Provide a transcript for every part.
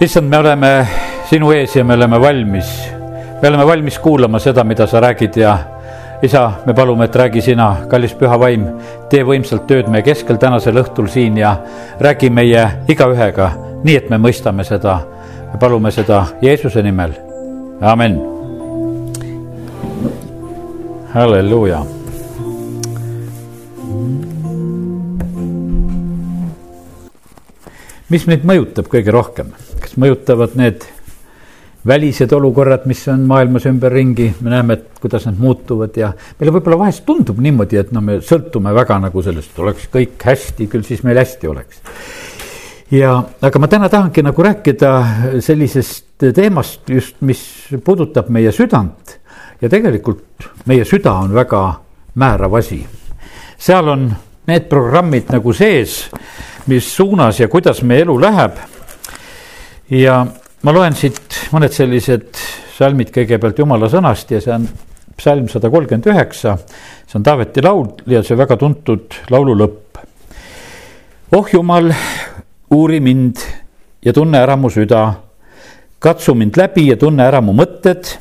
issand, me oleme sinu ees ja me oleme valmis. me oleme valmis kuulama seda, mida sa räägid ja isa, me palume, et räägi sina, kallis püha vaim, tee võimsalt tööd meie keskel tänasel õhtul siin ja räägi meie igaühega, nii et me mõistame seda. me palume seda Jeesuse nimel, amen. halleluuja mis meid mõjutab kõige rohkem, mõjutavad need välised olukorrad, mis on maailmas ümberringi, me näeme, et kuidas need muutuvad ja meile võib-olla vahest tundub niimoodi, et no me sõltume väga nagu sellest, oleks kõik hästi, küll siis meil hästi oleks. ja, aga ma täna tahangi nagu rääkida sellisest teemast just, mis puudutab meie südant ja tegelikult meie süda on väga määrav asi. seal on need programmid nagu sees mis suunas ja kuidas meie elu läheb. Ja ma loen siit mõned sellised salmid kõigepealt jumala sõnast ja see on psalm sada kolmkümmend üheksa. see on Taaveti laul ja see väga tuntud laulu lõpp. oh jumal, uuri mind ja tunne ära mu süda. katsu mind läbi ja tunne ära mu mõtted.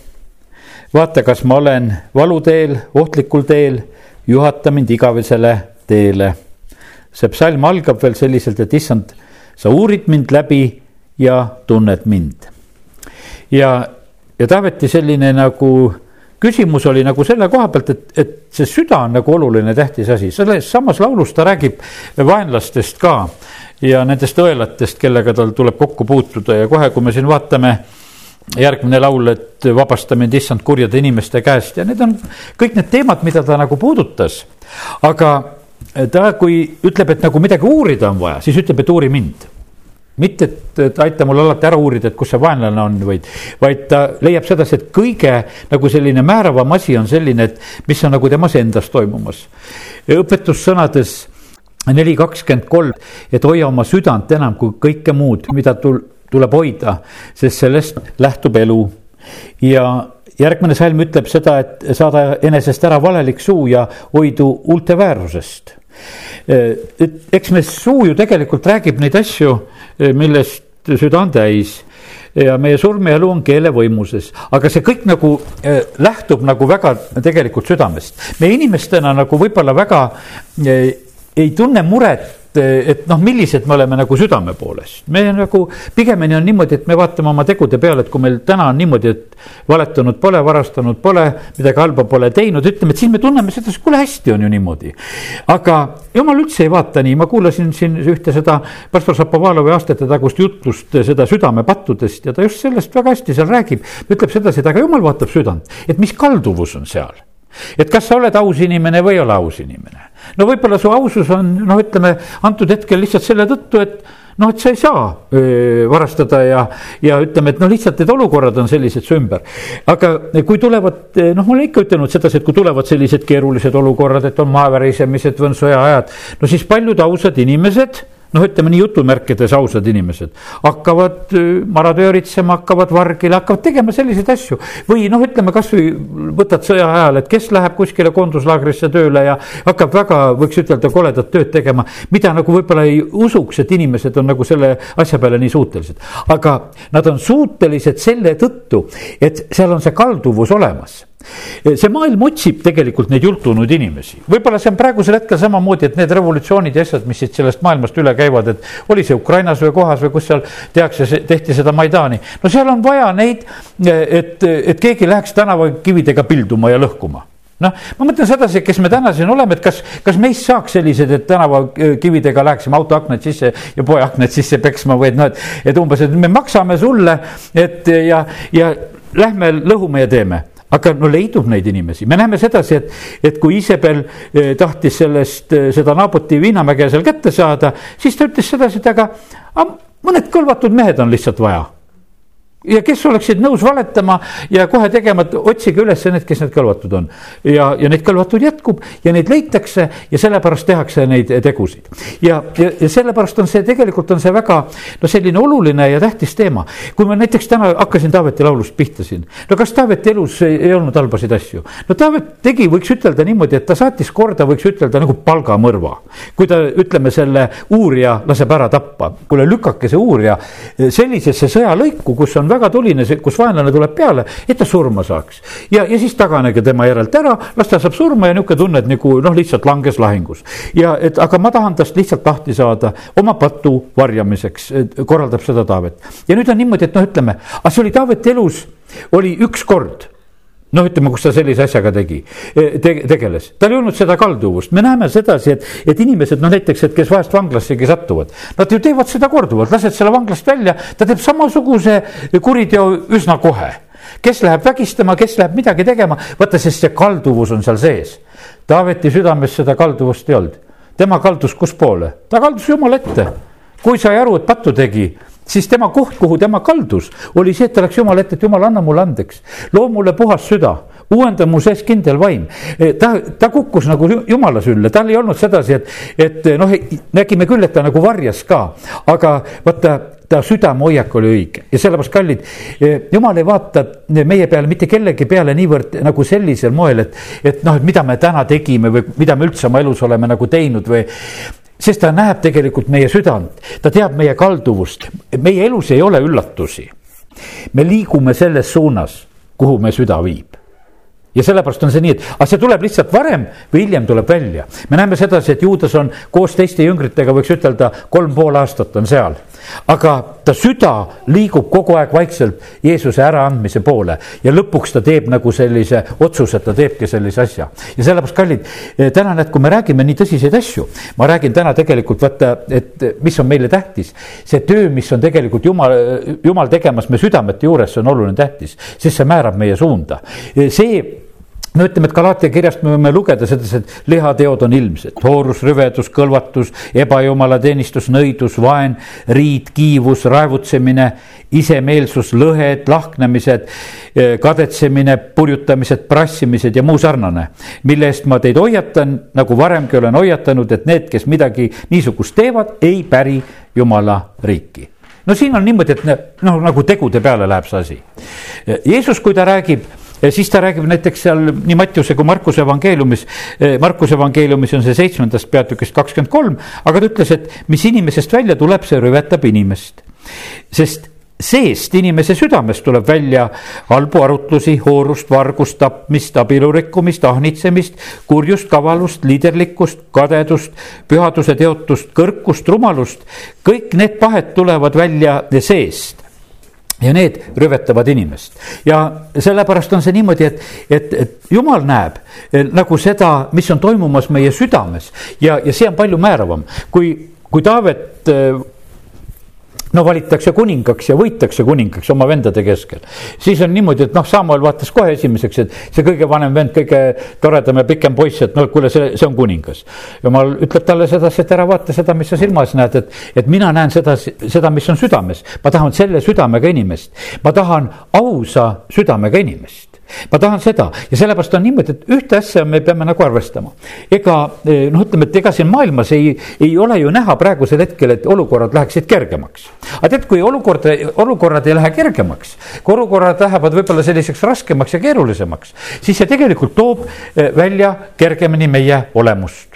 vaata, kas ma olen valuteel, ohtlikul teel, juhata mind igavesele teele see psalm algab veel selliselt, et issand, sa uurid mind läbi ja tunned mind. ja, ja Taaveti selline nagu küsimus oli nagu selle koha pealt, et, et see süda on nagu oluline, tähtis asi, selles samas laulus ta räägib vaenlastest ka ja nendest õelatest, kellega tal tuleb kokku puutuda ja kohe, kui me siin vaatame järgmine laul, et vabasta mind issand kurjade inimeste käest ja need on kõik need teemad, mida ta nagu puudutas. aga ta, kui ütleb, et nagu midagi uurida on vaja, siis ütleb, et uuri mind mitte, et, aita mul alati ära uurida, et kus see vaenlane on, vaid, vaid ta leiab sedasi, et kõige nagu selline määravam asi on selline, et mis on nagu temas endas toimumas. õpetussõnades neli kakskümmend kolm, et hoia oma südant enam kui kõike muud, mida tul-, tuleb hoida, sest sellest lähtub elu. ja järgmine salm ütleb seda, et saada enesest ära valelik suu ja hoidu huulte väärusest. et eks me suu ju tegelikult räägib neid asju, millest süda on täis ja meie surmeelu on keele võimuses, aga see kõik nagu äh, lähtub nagu väga tegelikult südamest. me inimestena nagu võib-olla väga äh, ei tunne muret et, et noh, millised me oleme nagu südame poolest. me nagu pigemini on niimoodi, et me vaatame oma tegude peale, et kui meil täna on niimoodi, et valetanud pole, varastanud pole, midagi halba pole teinud, ütleme, et siis me tunneme seda, kuule hästi on ju niimoodi. aga jumal üldse ei vaata nii, ma kuulasin siin ühte seda pastor Šapovalovi aastate tagust jutlust seda südamepattudest ja ta just sellest väga hästi seal räägib. ütleb sedasi, et aga jumal vaatab südant, et mis kalduvus on seal et kas sa oled aus inimene või ei ole aus inimene. no võib-olla su ausus on noh, ütleme antud hetkel lihtsalt selle tõttu, et noh, et sa ei saa öö, varastada ja, ja ütleme, et noh, lihtsalt need olukorrad on sellised su ümber. aga kui tulevad, noh, ma olen ikka ütelnud sedasi, et kui tulevad sellised keerulised olukorrad, et on maavärisemised või on sõjaajad, no siis paljud ausad inimesed noh, ütleme nii jutumärkides ausad inimesed hakkavad äh, maratööritsema, hakkavad vargile, hakkavad tegema selliseid asju. või noh, ütleme kasvõi võtad sõja ajal, et kes läheb kuskile koonduslaagrisse tööle ja hakkab väga, võiks ütelda, koledat tööd tegema, mida nagu võib-olla ei usuks, et inimesed on nagu selle asja peale nii suutelised. aga nad on suutelised selle tõttu, et seal on see kalduvus olemas see maailm otsib tegelikult neid jultunud inimesi, võib-olla see on praegusel hetkel samamoodi, et need revolutsioonid ja asjad, mis siit sellest maailmast üle käivad, et oli see Ukrainas või kohas või kus seal tehakse, tehti seda Maidani. no seal on vaja neid, et, et keegi läheks tänavakividega pilduma ja lõhkuma. Noh, ma mõtlen sedasi, kes me täna siin oleme, et kas, kas meist saaks sellised, et tänavakividega läheksime auto aknad sisse ja poe aknad sisse peksma või et noh, et, et umbes, et me maksame sulle, et ja, ja lähme lõhume ja teeme aga no leidub neid inimesi, me näeme sedasi, et, et kui Iisabel eh, tahtis sellest, eh, seda Naaboti viinamäge seal kätte saada, siis ta ütles sedasi, et aga, mõned kõlvatud mehed on lihtsalt vaja. Ja kes oleksid nõus valetama ja kohe tegema, et otsige üles need, kes need kõlvatud on. ja, ja neid kõlvatuid jätkub ja neid leitakse ja sellepärast tehakse neid tegusid. ja, ja, ja sellepärast on see, tegelikult on see väga no selline oluline ja tähtis teema. kui ma näiteks täna hakkasin Taaveti laulust pihta siin, no kas Taaveti elus ei, ei olnud halbasid asju? no Taavet tegi, võiks ütelda niimoodi, et ta saatis korda, võiks ütelda nagu palgamõrva. kui ta, ütleme, selle uurija laseb ära tappa, kuule lükake see uurija sellisesse sõjalõiku, kus on väga tuline, kus vaenlane tuleb peale, et ta surma saaks. ja, ja siis taganege tema järelt ära, las ta saab surma ja niisugune tunne, et nagu noh, lihtsalt langes lahingus. ja et aga ma tahan tast lihtsalt lahti saada oma patu varjamiseks, korraldab seda Taavet. ja nüüd on niimoodi, et noh, ütleme, aga see oli Taaveti elus, oli üks kord noh, ütleme, kus ta sellise asjaga tegi. Te,, tegeles, tal ei olnud seda kalduvust, me näeme sedasi, et, et inimesed, noh näiteks, et kes vahest vanglassegi satuvad, nad ju teevad seda korduvalt, lased selle vanglast välja, ta teeb samasuguse kuriteo üsna kohe. kes läheb vägistama, kes läheb midagi tegema, vaata, sest see kalduvus on seal sees. Taaveti südames seda kalduvust ei olnud, tema kaldus kuspoole, ta kaldus jumala ette. kui sai aru, et pattu tegi siis tema koht, kuhu tema kaldus, oli see, et ta läks Jumala ette, et Jumal, anna mulle andeks. loo mulle puhas süda, uuenda mu sees kindel vaim. E, ta, ta kukkus nagu Jumala sülle, tal ei olnud sedasi, et, et noh, nägime küll, et ta nagu varjas ka, aga vaata ta südamehoiak oli õige ja sellepärast, kallid, e, jumal ei vaata meie peale mitte kellegi peale niivõrd nagu sellisel moel, et, et noh, et mida me täna tegime või mida me üldse oma elus oleme nagu teinud või sest ta näeb tegelikult meie südant, ta teab meie kalduvust, meie elus ei ole üllatusi. me liigume selles suunas, kuhu me süda viib ja sellepärast on see nii, et aga see tuleb lihtsalt varem või hiljem tuleb välja. me näeme sedasi, et Juudas on koos teiste jüngritega, võiks ütelda, kolm pool aastat on seal aga ta süda liigub kogu aeg vaikselt Jeesuse äraandmise poole ja lõpuks ta teeb nagu sellise otsuse, et ta teebki sellise asja. ja sellepärast, kallid, eh, täna näed, kui me räägime nii tõsiseid asju, ma räägin täna tegelikult vaata, et mis on meile tähtis. see töö, mis on tegelikult jumal, jumal tegemas me südamete juures, see on oluline tähtis, sest see määrab meie suunda. see no ütleme, et Galatia kirjast me võime lugeda sedasi, et lihateod on ilmsed, hoorus, rüvedus, kõlvatus, ebajumalateenistus, nõidus, vaen, riid, kiivus, raevutsemine, isemeelsus, lõhed, lahknemised, eh, kadetsemine, purjutamised, prassimised ja muu sarnane. mille eest ma teid hoiatan, nagu varemgi olen hoiatanud, et need, kes midagi niisugust teevad, ei päri Jumala riiki no siin on niimoodi, et noh, nagu tegude peale läheb see asi. Jeesus, kui ta räägib siis ta räägib näiteks seal nii Mattiuse kui Markuse evangeeliumis, eh, Markuse evangeeliumis on see seitsmendast peatükist kakskümmend kolm, aga ta ütles, et mis inimesest välja tuleb, see rüvetab inimest. sest seest inimese südamest tuleb välja halbu arutlusi, hoorust, vargust, tapmist, abielu rikkumist, ahnitsemist, kurjust, kavalust, liiderlikkust, kadedust, pühaduse teotust, kõrkust, rumalust. kõik need pahed tulevad välja seest ja need rüvetavad inimest. Ja sellepärast on see niimoodi, et, et, et jumal näeb eh, nagu seda, mis on toimumas meie südames. Ja, ja see on palju määravam, kui, kui Taavet eh, no valitakse kuningaks ja võitakse kuningaks oma vendade keskel. siis on niimoodi, et noh, Samuel vaatas kohe esimeseks, et see kõige vanem vend, kõige toredam ja pikem poiss, et no kuule, see, see on kuningas. jumal ütleb talle sedasi, et ära vaata seda, mis sa silmas näed, et, et mina näen seda, seda, mis on südames. ma tahan selle südamega inimest, ma tahan ausa südamega inimest ma tahan seda ja sellepärast on niimoodi, et ühte asja me peame nagu arvestama. ega eh, noh, ütleme, et ega siin maailmas ei, ei ole ju näha praegusel hetkel, et olukorrad läheksid kergemaks. aga tead, kui olukord, olukorrad ei lähe kergemaks, kui olukorrad lähevad võib-olla selliseks raskemaks ja keerulisemaks, siis see tegelikult toob eh, välja kergemini meie olemust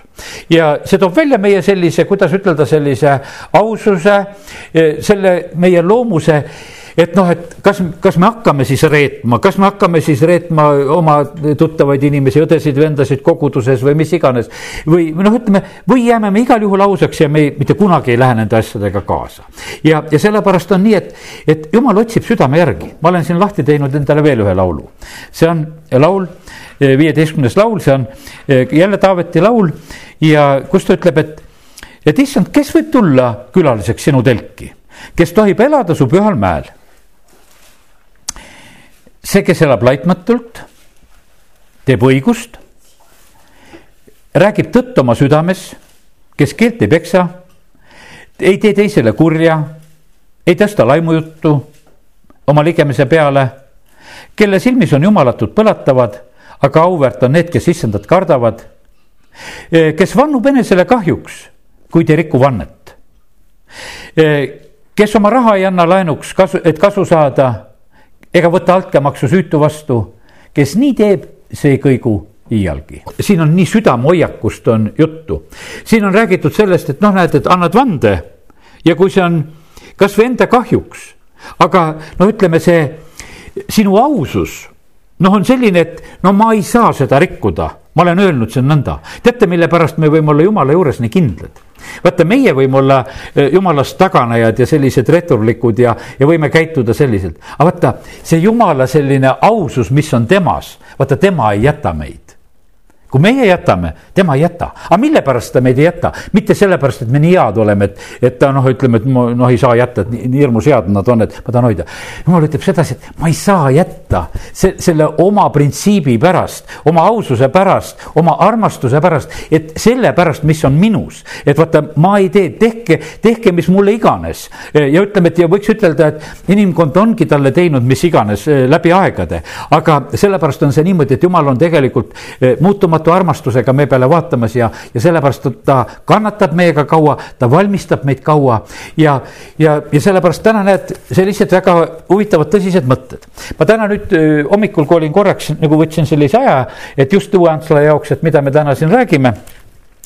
ja see toob välja meie sellise, kuidas ütelda, sellise aususe, eh, selle meie loomuse et noh, et kas, kas me hakkame siis reetma, kas me hakkame siis reetma oma tuttavaid inimesi, õdesid-vendasid koguduses või mis iganes. või noh, ütleme või jääme me igal juhul ausaks ja me ei, mitte kunagi ei lähe nende asjadega kaasa. ja, ja sellepärast on nii, et, et jumal otsib südame järgi, ma olen siin lahti teinud endale veel ühe laulu. see on laul, eh, viieteistkümnes laul, see on eh, jälle Taaveti laul ja kus ta ütleb, et, et issand, kes võib tulla külaliseks sinu telki, kes tohib elada su pühal mäel see, kes elab laitmatult, teeb õigust, räägib tõtt oma südames, kes keelt ei peksa, ei tee teisele kurja, ei tõsta laimujuttu, oma ligemise peale, kelle silmis on jumalatud põletavad, aga auväärt on need, kes issandat kardavad. kes vannub enesele kahjuks, kuid ei riku vannet. kes oma raha ei anna laenuks kasu, et kasu saada ega võta altkäemaksu süütu vastu, kes nii teeb, see kõigu iialgi. siin on nii südamehoiakust on juttu, siin on räägitud sellest, et noh, näed, et annad vande ja kui see on kasvõi enda kahjuks, aga no ütleme, see sinu ausus noh, on selline, et no ma ei saa seda rikkuda, ma olen öelnud, see on nõnda. teate, mille pärast me võime olla jumala juures nii kindlad? Vaata, meie võime olla eh, jumalast taganejad ja sellised returlikud ja, ja võime käituda selliselt. aga vaata, see jumala selline ausus, mis on temas, vaata, tema ei jäta meid kui meie jätame, tema ei jäta, aga mille pärast ta meid ei jäta, mitte sellepärast, et me nii head oleme, et, et ta noh, ütleme, et ma noh, ei saa jätta, et nii, nii hirmus head nad on, et ma tahan hoida. jumal ütleb sedasi, et ma ei saa jätta se, selle oma printsiibi pärast, oma aususe pärast, oma armastuse pärast, et selle pärast, mis on minus. et vaata, ma ei tee, tehke, tehke, mis mulle iganes ja ütleme, et ja võiks ütelda, et inimkond ongi talle teinud mis iganes eh, läbi aegade, aga sellepärast on see niimoodi, et jumal on tegelikult eh, lõpmatu armastusega meie peale vaatamas ja, ja sellepärast ta kannatab meiega kaua, ta valmistab meid kaua. ja, ja, ja sellepärast täna näed, sellised väga huvitavad tõsised mõtted. ma täna nüüd hommikul, kui olin korraks nagu võtsin sellise aja, et just Uue Antsla jaoks, et mida me täna siin räägime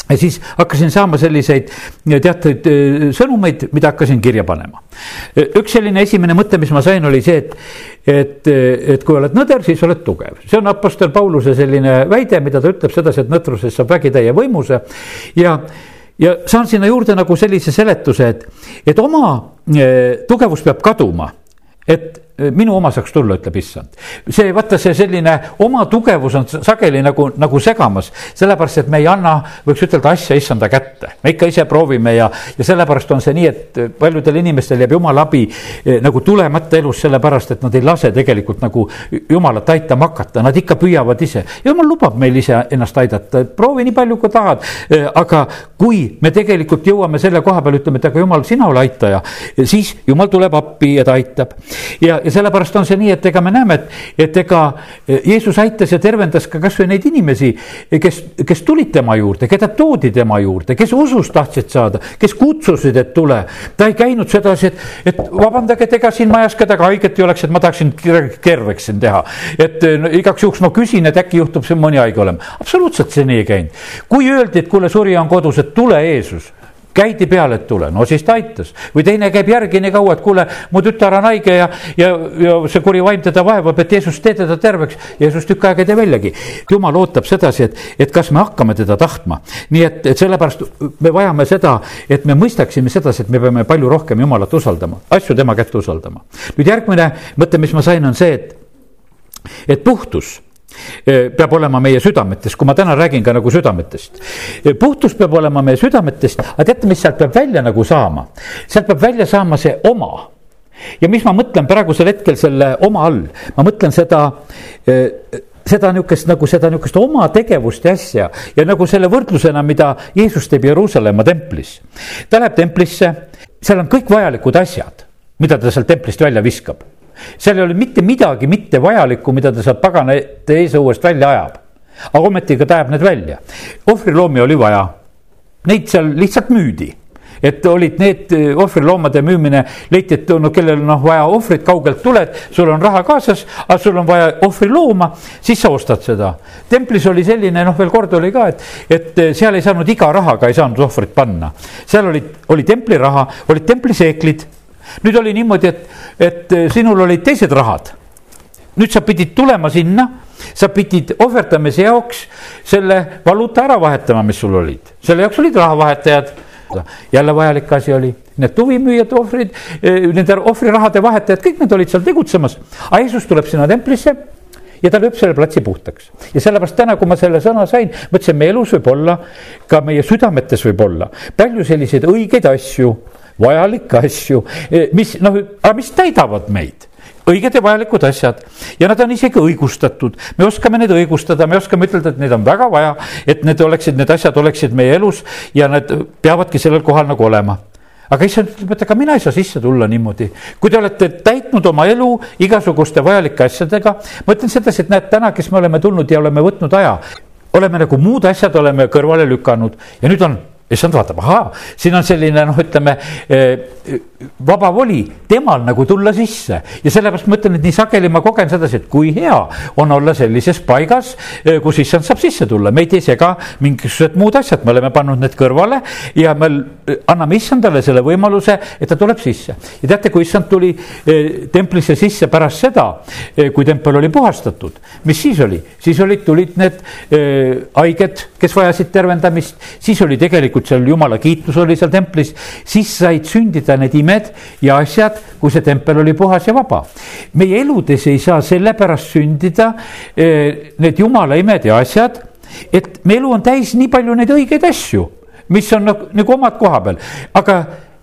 ja siis hakkasin saama selliseid teatud sõnumeid, mida hakkasin kirja panema. üks selline esimene mõte, mis ma sain, oli see, et, et, et kui oled nõder, siis oled tugev. see on Apostel Pauluse selline väide, mida ta ütleb sedasi, et nõtrusest saab vägitäie võimuse ja ja saan sinna juurde nagu sellise seletuse, et, et oma tugevus peab kaduma, et minu oma saaks tulla, ütleb issand. see, vaata see selline oma tugevus on sageli nagu, nagu segamas, sellepärast et me ei anna, võiks ütelda asja issanda kätte. me ikka ise proovime ja, ja sellepärast on see nii, et paljudel inimestel jääb jumala abi eh, nagu tulemata elus, sellepärast et nad ei lase tegelikult nagu jumalat aitama hakata, nad ikka püüavad ise. jumal lubab meil ise ennast aidata, proovi nii palju, kui tahad. Aga kui me tegelikult jõuame selle koha peale, ütleme, et aga jumal, sina ole aitaja, siis jumal tuleb appi ja ta aitab. ja, ja sellepärast on see nii, et ega me näeme, et, et ega eh, Jeesus aitas ja tervendas ka kasvõi neid inimesi, kes, kes tulid tema juurde, keda toodi tema juurde, kes usust tahtsid saada, kes kutsusid, et tule. ta ei käinud sedasi, et, et vabandage, et ega siin majas kedagi haiget ei oleks, et ma tahaksin terveks siin teha. et no, igaks juhuks ma küsin, et äkki juhtub siin mõni haige olema. absoluutselt see nii ei käinud. kui öeldi, et kuule, surija on kodus, et tule Jeesus käidi peale, et tule, no siis ta aitas. või teine käib järgi nii kaua, et kuule, mu tütar on haige ja, ja, ja see kuri vaim teda vaevab, et Jeesus, tee teda terveks. Jeesus tükk aega ei tee väljagi. jumal ootab sedasi, et, et kas me hakkame teda tahtma. nii et, et sellepärast me vajame seda, et me mõistaksime sedasi, et me peame palju rohkem Jumalat usaldama, asju tema kätte usaldama. nüüd järgmine mõte, mis ma sain, on see, et, et puhtus peab olema meie südametes, kui ma täna räägin ka nagu südametest. puhtus peab olema meie südametest, aga teate, mis sealt peab välja nagu saama? sealt peab välja saama see oma. ja mis ma mõtlen praegusel hetkel selle oma all, ma mõtlen seda seda niisugust nagu seda niisugust oma tegevust ja asja ja nagu selle võrdlusena, mida Jeesus teeb Jeruusalemma templis. ta läheb templisse, seal on kõik vajalikud asjad, mida ta sealt templist välja viskab seal ei ole mitte midagi mittevajalikku, mida ta sealt paganate eesõuest välja ajab. aga ometigi ta ajab need välja. ohvriloomi oli vaja, neid seal lihtsalt müüdi et olid need eh, ohvriloomade müümine, leiti, et no kellel noh vaja ohvrit, kaugelt tuled, sul on raha kaasas, aga sul on vaja ohvrilooma, siis sa ostad seda. templis oli selline, noh, veel kord oli ka, et, et eh, seal ei saanud iga rahaga ei saanud ohvrit panna. seal olid, oli templiraha, olid templiseeklid nüüd oli niimoodi, et, et eh, sinul olid teised rahad. nüüd sa pidid tulema sinna, sa pidid ohverdamise jaoks selle valuuta ära vahetama, mis sul olid, selle jaoks olid rahavahetajad jälle vajalik asi oli, need tuvimüüjad, ohvrid, eh, nende ohvrirahade vahetajad, kõik need olid seal tegutsemas. aga Jeesus tuleb sinna templisse ja ta lööb selle platsi puhtaks. ja sellepärast täna, kui ma selle sõna sain, mõtlesin, meie elus võib olla, ka meie südametes võib olla palju selliseid õigeid asju vajalikke asju, e, mis noh, aga mis täidavad meid? Õiged ja vajalikud asjad. Ja nad on isegi õigustatud, me oskame neid õigustada, me oskame ütelda, et neid on väga vaja, et need oleksid, need asjad oleksid meie elus ja need peavadki sellel kohal nagu olema. aga issand ütleb, et ega mina ei saa sisse tulla niimoodi. kui te olete täitnud oma elu igasuguste vajalike asjadega, ma ütlen sedasi, et näed, täna, kes me oleme tulnud ja oleme võtnud aja, oleme nagu muud asjad oleme kõrvale lükanud. Ja nüüd on issand vaatab, ahaa, siin on selline noh, ütleme eh, vaba voli temal nagu tulla sisse. Ja sellepärast ma ütlen, et nii sageli ma kogen sedasi, et kui hea on olla sellises paigas, eh, kus issand saab sisse tulla, meid ei sega mingisugused muud asjad, me oleme pannud need kõrvale ja me eh, anname issandale selle võimaluse, et ta tuleb sisse. ja teate, kui issand tuli templisse sisse pärast seda, kui tempel oli puhastatud, mis siis oli, siis olid, tulid need haiged, kes vajasid tervendamist, siis oli tegelikult tegelikult seal jumala kiitus oli seal templis, siis said sündida need imed ja asjad, kui see tempel oli puhas ja vaba. meie eludes ei saa sellepärast sündida eh, need jumala imed ja asjad, et me elu on täis nii palju neid õigeid asju, mis on nagu, nagu omad koha peal, aga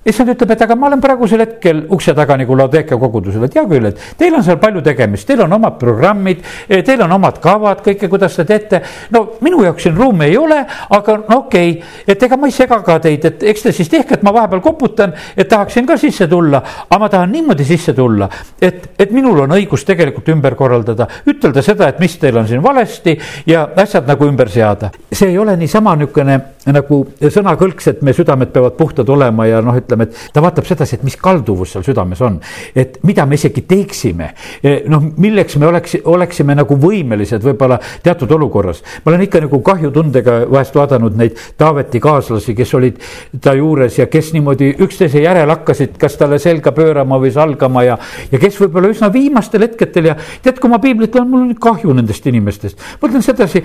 issand ütleb, et aga ma olen praegusel hetkel ukse taga nagu Laodeka kogudusel, et hea küll, et teil on seal palju tegemist, teil on omad programmid, eh, teil on omad kavad, kõike, kuidas te teete. no minu jaoks siin ruumi ei ole, aga no okei okay,, et ega ma ei sega ka teid, et eks te siis tehke, et ma vahepeal koputan, et tahaksin ka sisse tulla, aga ma tahan niimoodi sisse tulla, et, et minul on õigus tegelikult ümber korraldada, ütelda seda, et mis teil on siin valesti ja asjad nagu ümber seada. see ei ole niisama niisugune nagu sõnakõlks, et me südamed peavad puhtad olema ja noh, ütleme, et ta vaatab sedasi, et mis kalduvus seal südames on. et mida me isegi teeksime, e, noh, milleks me oleks, oleksime nagu võimelised võib-olla teatud olukorras. ma olen ikka nagu kahjutundega vahest vaadanud neid Taaveti kaaslasi, kes olid ta juures ja kes niimoodi üksteise järel hakkasid, kas talle selga pöörama või salgama ja, ja kes võib-olla üsna viimastel hetkedel ja tead, kui ma piiblit loen, mul on kahju nendest inimestest. ma ütlen sedasi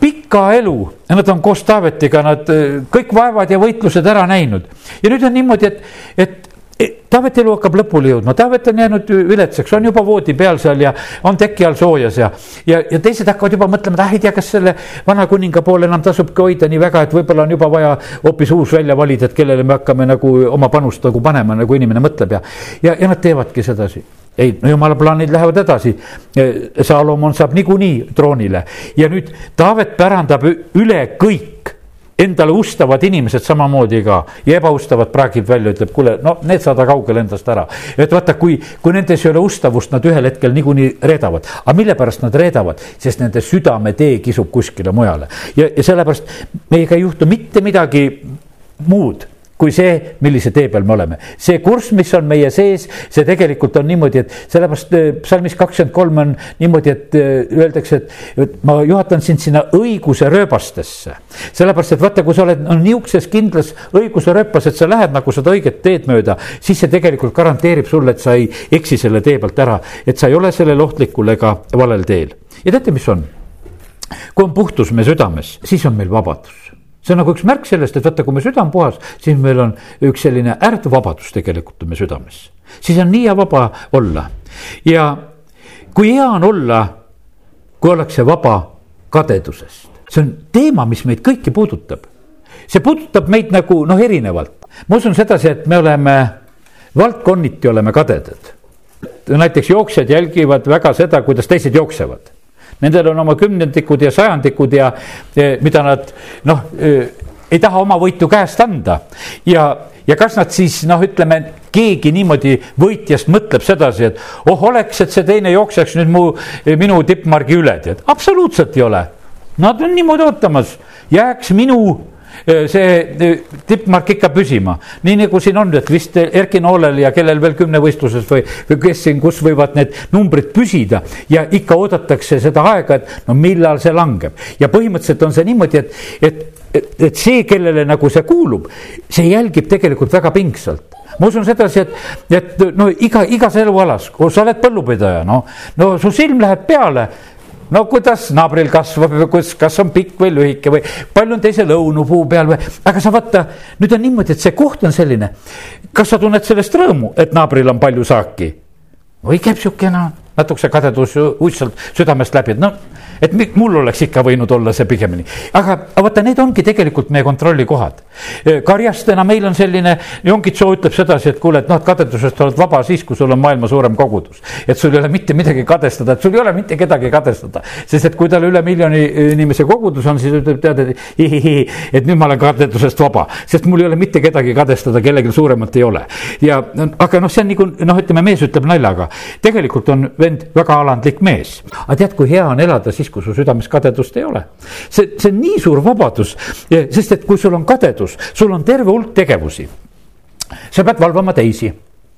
pika elu. Ja nad on koos Taavetiga, nad eh, kõik vaevad ja võitlused ära näinud. ja nüüd on niimoodi, et, et Taaveti elu hakkab lõpule jõudma, Taavet on jäänud viletsaks, on juba voodi peal seal ja on teki all soojas ja, ja, ja teised hakkavad juba mõtlema, et ah ei tea, kas selle vana kuninga poole enam tasubki hoida nii väga, et võib-olla on juba vaja hoopis uus välja valida, et kellele me hakkame nagu oma panust nagu panema, nagu inimene mõtleb ja, ja, ja nad teevadki sedasi ei, no jumala plaanid lähevad edasi. Salomon saab niikuinii troonile ja nüüd Taavet pärandab üle kõik endale ustavad inimesed samamoodi ka ja ebaustavad praagib välja, ütleb, kuule, no need saada kaugele endast ära. et vaata, kui, kui nendes ei ole ustavust, nad ühel hetkel niikuinii reedavad. aga mille pärast nad reedavad, sest nende südametee kisub kuskile mujale ja, ja sellepärast meiega ei juhtu mitte midagi muud kui see, millise tee peal me oleme. see kurss, mis on meie sees, see tegelikult on niimoodi, et sellepärast äh, psalmis kakskümmend kolm on niimoodi, et äh, öeldakse, et, ma juhatan sind sinna õiguse rööbastesse. sellepärast, et vaata, kui sa oled no, niisuguses kindlas õiguse rööpas, et sa lähed nagu seda õiget teed mööda, siis see tegelikult garanteerib sulle, et sa ei eksi selle tee pealt ära, et sa ei ole sellel ohtlikul ega valel teel. ja teate, mis on? kui on puhtus meie südames, siis on meil vabadus see on nagu üks märk sellest, et vaata, kui me süda on puhas, siis meil on üks selline ääretu vabadus tegelikult on meie südames. siis on nii hea vaba olla ja kui hea on olla, kui ollakse vaba kadedusest, see on teema, mis meid kõiki puudutab. see puudutab meid nagu noh, erinevalt, ma usun sedasi, et me oleme valdkonniti oleme kadedad. näiteks jooksjad jälgivad väga seda, kuidas teised jooksevad Nendel on oma kümnendikud ja sajandikud ja mida nad noh, ei taha oma võitu käest anda. ja, ja kas nad siis noh, ütleme keegi niimoodi võitjast mõtleb sedasi, et oh, oleks, et see teine jookseks nüüd mu, minu tippmargi üle, tead, absoluutselt ei ole. Nad on niimoodi ootamas, jääks minu see tippmark ikka püsima. nii nagu siin on, et vist Erki Noolel ja kellel veel kümnevõistluses või, või kes siin, kus võivad need numbrid püsida ja ikka oodatakse seda aega, et no millal see langeb ja põhimõtteliselt on see niimoodi, et, et, et, et see, kellele nagu see kuulub, see jälgib tegelikult väga pingsalt ma usun sedasi, et, et no iga, igas elualas, kui sa oled põllupidaja, no, no su silm läheb peale no kuidas naabril kasvab või kus, kas on pikk või lühike või palju on teisel õunupuu peal või, aga sa vaata, nüüd on niimoodi, et see koht on selline. kas sa tunned sellest rõõmu, et naabril on palju saaki? või käib siukene natukese kadedus uudselt südamest läbi, et no et mul oleks ikka võinud olla see pigemini, aga vaata, need ongi tegelikult meie kontrollikohad. karjastena meil on selline, Jongitso ütleb sedasi, et kuule, et noh, et kadedusest oled vaba siis, kui sul on maailma suurem kogudus. et sul ei ole mitte midagi kadestada, et sul ei ole mitte kedagi kadestada, sest et kui tal üle miljoni inimese kogudus on, siis ütleb tead, et hihihi, et nüüd ma olen kadedusest vaba, sest mul ei ole mitte kedagi kadestada, kellelgi suuremat ei ole. ja aga noh, see on nagu noh, ütleme mees ütleb naljaga, tegelikult on vend väga alandlik mees, aga tead, kui hea on elada siis kui su südames kadedust ei ole. see, see on nii suur vabadus, sest et kui sul on kadedus, sul on terve hulk tegevusi. sa pead valvama teisi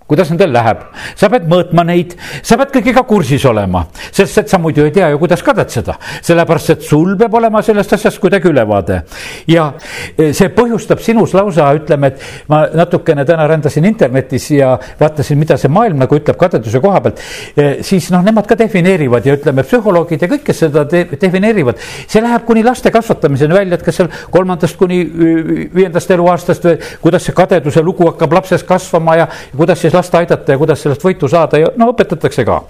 kuidas nendel läheb, sa pead mõõtma neid, sa pead kõigega kursis olema, sest et sa muidu ei tea ju, kuidas kadetseda, sellepärast et sul peab olema sellest asjast kuidagi ülevaade. ja e, see põhjustab sinus lausa, ütleme, et ma natukene täna rändasin internetis ja vaatasin, mida see maailm nagu ütleb kadeduse koha pealt. E, siis noh, nemad ka defineerivad ja ütleme, psühholoogid ja kõik, kes seda de defineerivad, see läheb kuni laste kasvatamiseni välja, et kas seal kolmandast kuni viiendast eluaastast või kuidas see kadeduse lugu hakkab lapses kasvama ja kuidas siis last aidata ja kuidas sellest võitu saada ja no õpetatakse ka.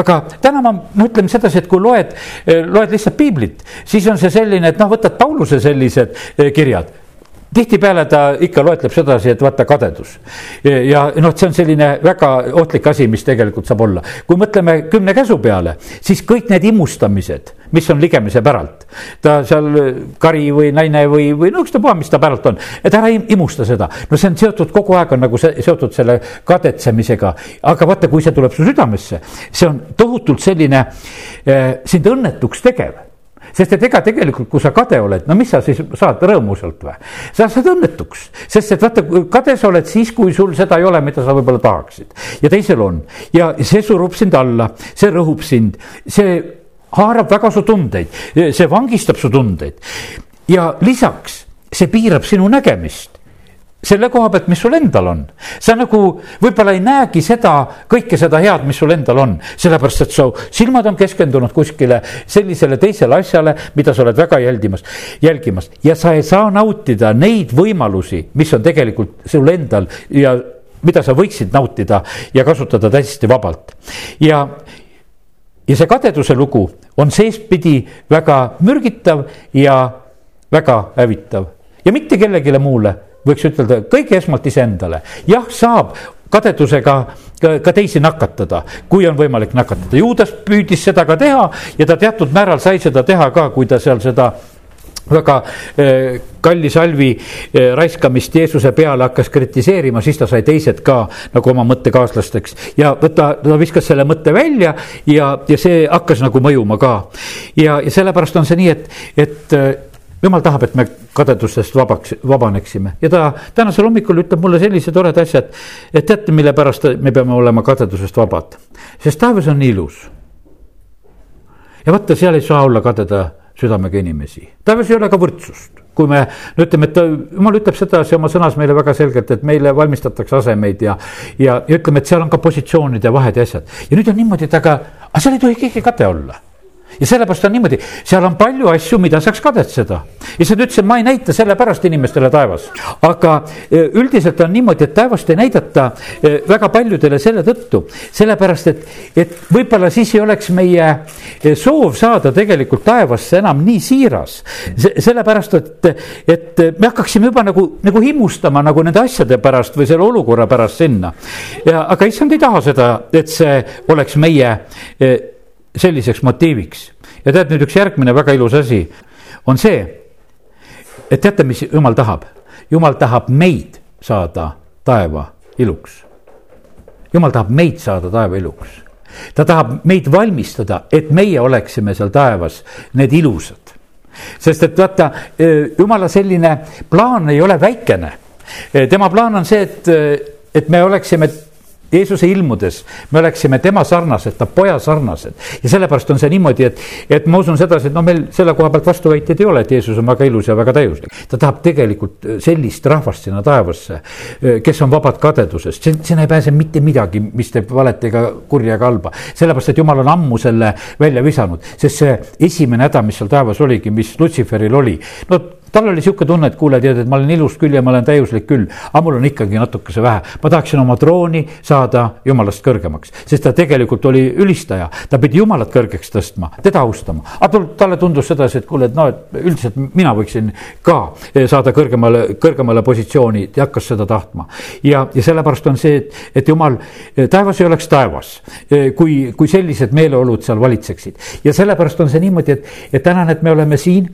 aga täna ma, ütlen sedasi, et kui loed, loed lihtsalt piiblit, siis on see selline, et noh, võtad Pauluse sellised eh, kirjad tihtipeale ta ikka loetleb sedasi, et vaata kadedus. ja noh, see on selline väga ohtlik asi, mis tegelikult saab olla. kui mõtleme kümne käsu peale, siis kõik need imustamised, mis on ligemise päralt. ta seal kari või naine või, või no ükstapuha, mis ta päralt on, et ära imusta seda. no see on seotud kogu aeg on nagu see, seotud selle kadetsemisega. aga vaata, kui see tuleb su südamesse, see on tohutult selline äh, sind õnnetuks tegev sest et ega tegelikult, kui sa kade oled, no mis sa siis saad rõõmu sealt või? sa saad õnnetuks, sest et vaata, kade sa oled siis, kui sul seda ei ole, mida sa võib-olla tahaksid. ja teisel on ja see surub sind alla, see rõhub sind, see haarab väga su tundeid, see vangistab su tundeid. ja lisaks see piirab sinu nägemist selle koha pealt, mis sul endal on. sa nagu võib-olla ei näegi seda, kõike seda head, mis sul endal on, sellepärast et su silmad on keskendunud kuskile sellisele teisele asjale, mida sa oled väga jälgimas, jälgimas ja sa ei saa nautida neid võimalusi, mis on tegelikult sul endal ja mida sa võiksid nautida ja kasutada täiesti vabalt. ja, ja see kadeduse lugu on seestpidi väga mürgitav ja väga hävitav ja mitte kellelegi muule võiks ütelda kõige esmalt iseendale, jah, saab kadedusega ka, teisi nakatada, kui on võimalik nakatada. Juudas püüdis seda ka teha ja ta teatud määral sai seda teha ka, kui ta seal seda väga eh, kalli salvi eh, raiskamist Jeesuse peale hakkas kritiseerima, siis ta sai teised ka nagu oma mõttekaaslasteks. ja võta, ta viskas selle mõtte välja ja, ja see hakkas nagu mõjuma ka. ja, ja sellepärast on see nii, et, et eh, jumal tahab, et me kadedustest vabaks, vabaneksime ja ta tänasel hommikul ütleb mulle sellise toreda asja, et, et teate, mille pärast me peame olema kadedusest vabad. sest taevas on ilus. ja vaata, seal ei saa olla kadeda südamega inimesi, taevas ei ole ka võrdsust kui me no ütleme, et jumal ütleb sedasi oma sõnas meile väga selgelt, et meile valmistatakse asemeid ja, ja, ja ütleme, et seal on ka positsioonide vahed ja asjad. ja nüüd on niimoodi, et aga, aga seal ei tohi keegi kade olla ja sellepärast on niimoodi, seal on palju asju, mida saaks kadetseda. issand ütles, et ma ei näita sellepärast inimestele taevas. aga e, üldiselt on niimoodi, et taevast ei näidata e, väga paljudele selle tõttu, sellepärast et, et võib-olla siis ei oleks meie e, soov saada tegelikult taevasse enam nii siiras. sellepärast, et, et me hakkaksime juba nagu, nagu himustama nagu nende asjade pärast või selle olukorra pärast sinna. ja, aga issand ei taha seda, et see oleks meie selliseks motiiviks. ja tead nüüd üks järgmine väga ilus asi on see, et teate, mis jumal tahab? jumal tahab meid saada taeva iluks. jumal tahab meid saada taeva iluks. ta tahab meid valmistada, et meie oleksime seal taevas need ilusad. sest et vaata, jumala selline plaan ei ole väikene. tema plaan on see, et, et me oleksime Jeesuse ilmudes me oleksime tema sarnased, ta poja sarnased ja sellepärast on see niimoodi, et, et ma usun sedasi, et no meil selle koha pealt vastuväiteid ei ole, et Jeesus on väga ilus ja väga täiuslik. ta tahab tegelikult äh, sellist rahvast sinna taevasse, äh, kes on vabad kadedusest, sinna ei pääse mitte midagi, mis teeb valet ega kurja ega halba. sellepärast, et jumal on ammu selle välja visanud, sest see esimene häda, mis seal taevas oligi, mis Lutseferil oli, no tal oli sihuke tunne, et kuule, tead, et ma olen ilus küll ja ma olen täiuslik küll, aga mul on ikkagi natukese vähe. ma tahaksin oma trooni saada jumalast kõrgemaks, sest ta tegelikult oli ülistaja, ta pidi jumalat kõrgeks tõstma, teda austama. aga talle tundus sedasi, et kuule, et noh, et üldiselt mina võiksin ka saada kõrgemale, kõrgemale positsiooni ja hakkas seda tahtma. ja, ja sellepärast on see, et, et jumal, taevas ei oleks taevas, kui, kui sellised meeleolud seal valitseksid. ja sellepärast on see niimoodi, et, et täna, et me oleme siin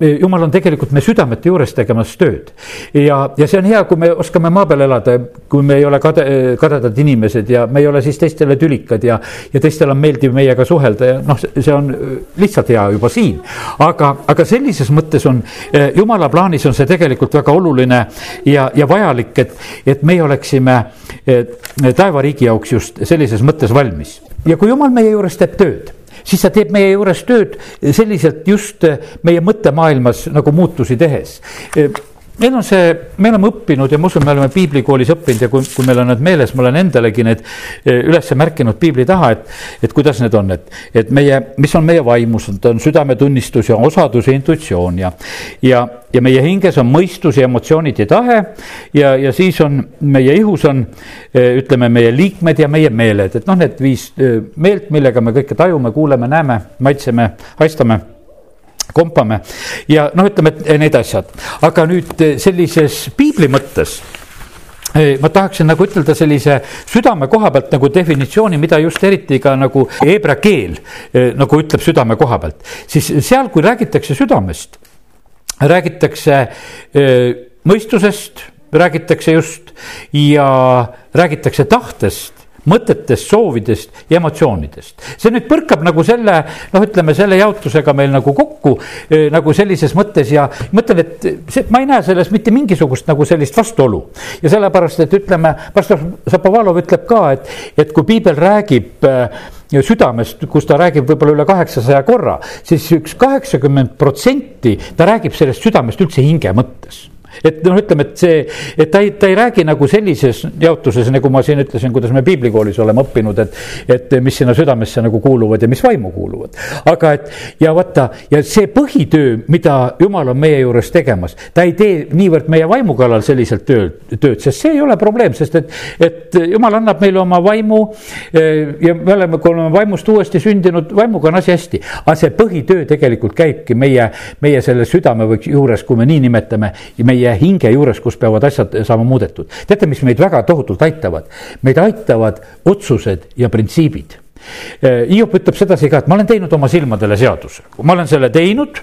jumal on tegelikult me südamete juures tegemas tööd. ja, ja see on hea, kui me oskame maa peal elada, kui me ei ole kade, kadedad inimesed ja me ei ole siis teistele tülikad ja, ja teistel on meeldiv meiega suhelda ja noh, see on lihtsalt hea juba siin. aga, aga sellises mõttes on jumala plaanis on see tegelikult väga oluline ja, ja vajalik, et, et meie oleksime taevariigi jaoks just sellises mõttes valmis. ja kui jumal meie juures teeb tööd siis ta teeb meie juures tööd selliselt just meie mõttemaailmas nagu muutusi tehes meil on see, me oleme õppinud ja ma usun, me oleme piiblikoolis õppinud ja kui, kui meil on need meeles, ma olen endalegi need eh, üles märkinud piibli taha, et, et kuidas need on, et, et meie, mis on meie vaimus, on südametunnistus ja osadus ja intuitsioon ja, ja, ja meie hinges on mõistus ja emotsioonid ja tahe ja, ja siis on meie ihus on, eh, ütleme, meie liikmed ja meie meeled, et noh, need viis eh, meelt, millega me kõike tajume, kuuleme, näeme, maitseme, haistame kompame. Ja noh, ütleme, et need asjad, aga nüüd eh, sellises piibli mõttes eh, ma tahaksin nagu ütelda sellise südame koha pealt nagu definitsiooni, mida just eriti ka nagu heebra keel eh, nagu ütleb südame koha pealt, siis seal, kui räägitakse südamest, räägitakse mõistusest, räägitakse just ja räägitakse tahtest mõtetest, soovidest ja emotsioonidest. see nüüd põrkab nagu selle, noh, ütleme selle jaotusega meil nagu kokku eh, nagu sellises mõttes ja mõtlen, et see, ma ei näe selles mitte mingisugust nagu sellist vastuolu. ja sellepärast, et ütleme, pastor Zapovalov ütleb ka, et, et kui piibel räägib äh, südamest, kus ta räägib võib-olla üle kaheksasaja korra, siis üks kaheksakümmend protsenti ta räägib sellest südamest üldse hinge mõttes et noh, ütleme, et see, et ta ei, ta ei räägi nagu sellises jaotuses, nagu ma siin ütlesin, kuidas me piiblikoolis oleme õppinud, et, et mis sinna südamesse nagu kuuluvad ja mis vaimu kuuluvad. aga et ja vaata ja see põhitöö, mida jumal on meie juures tegemas, ta ei tee niivõrd meie vaimu kallal selliselt tööd, tööd, sest see ei ole probleem, sest et, et jumal annab meile oma vaimu. Eh, ja me oleme, kui oleme vaimust uuesti sündinud, vaimuga on asi hästi, aga see põhitöö tegelikult käibki meie, meie selle südame või juures, kui me nii nimetame, meie meie hinge juures, kus peavad asjad saama muudetud. teate, mis meid väga tohutult aitavad? meid aitavad otsused ja printsiibid. Hiop ütleb sedasi ka, et ma olen teinud oma silmadele seaduse, ma olen selle teinud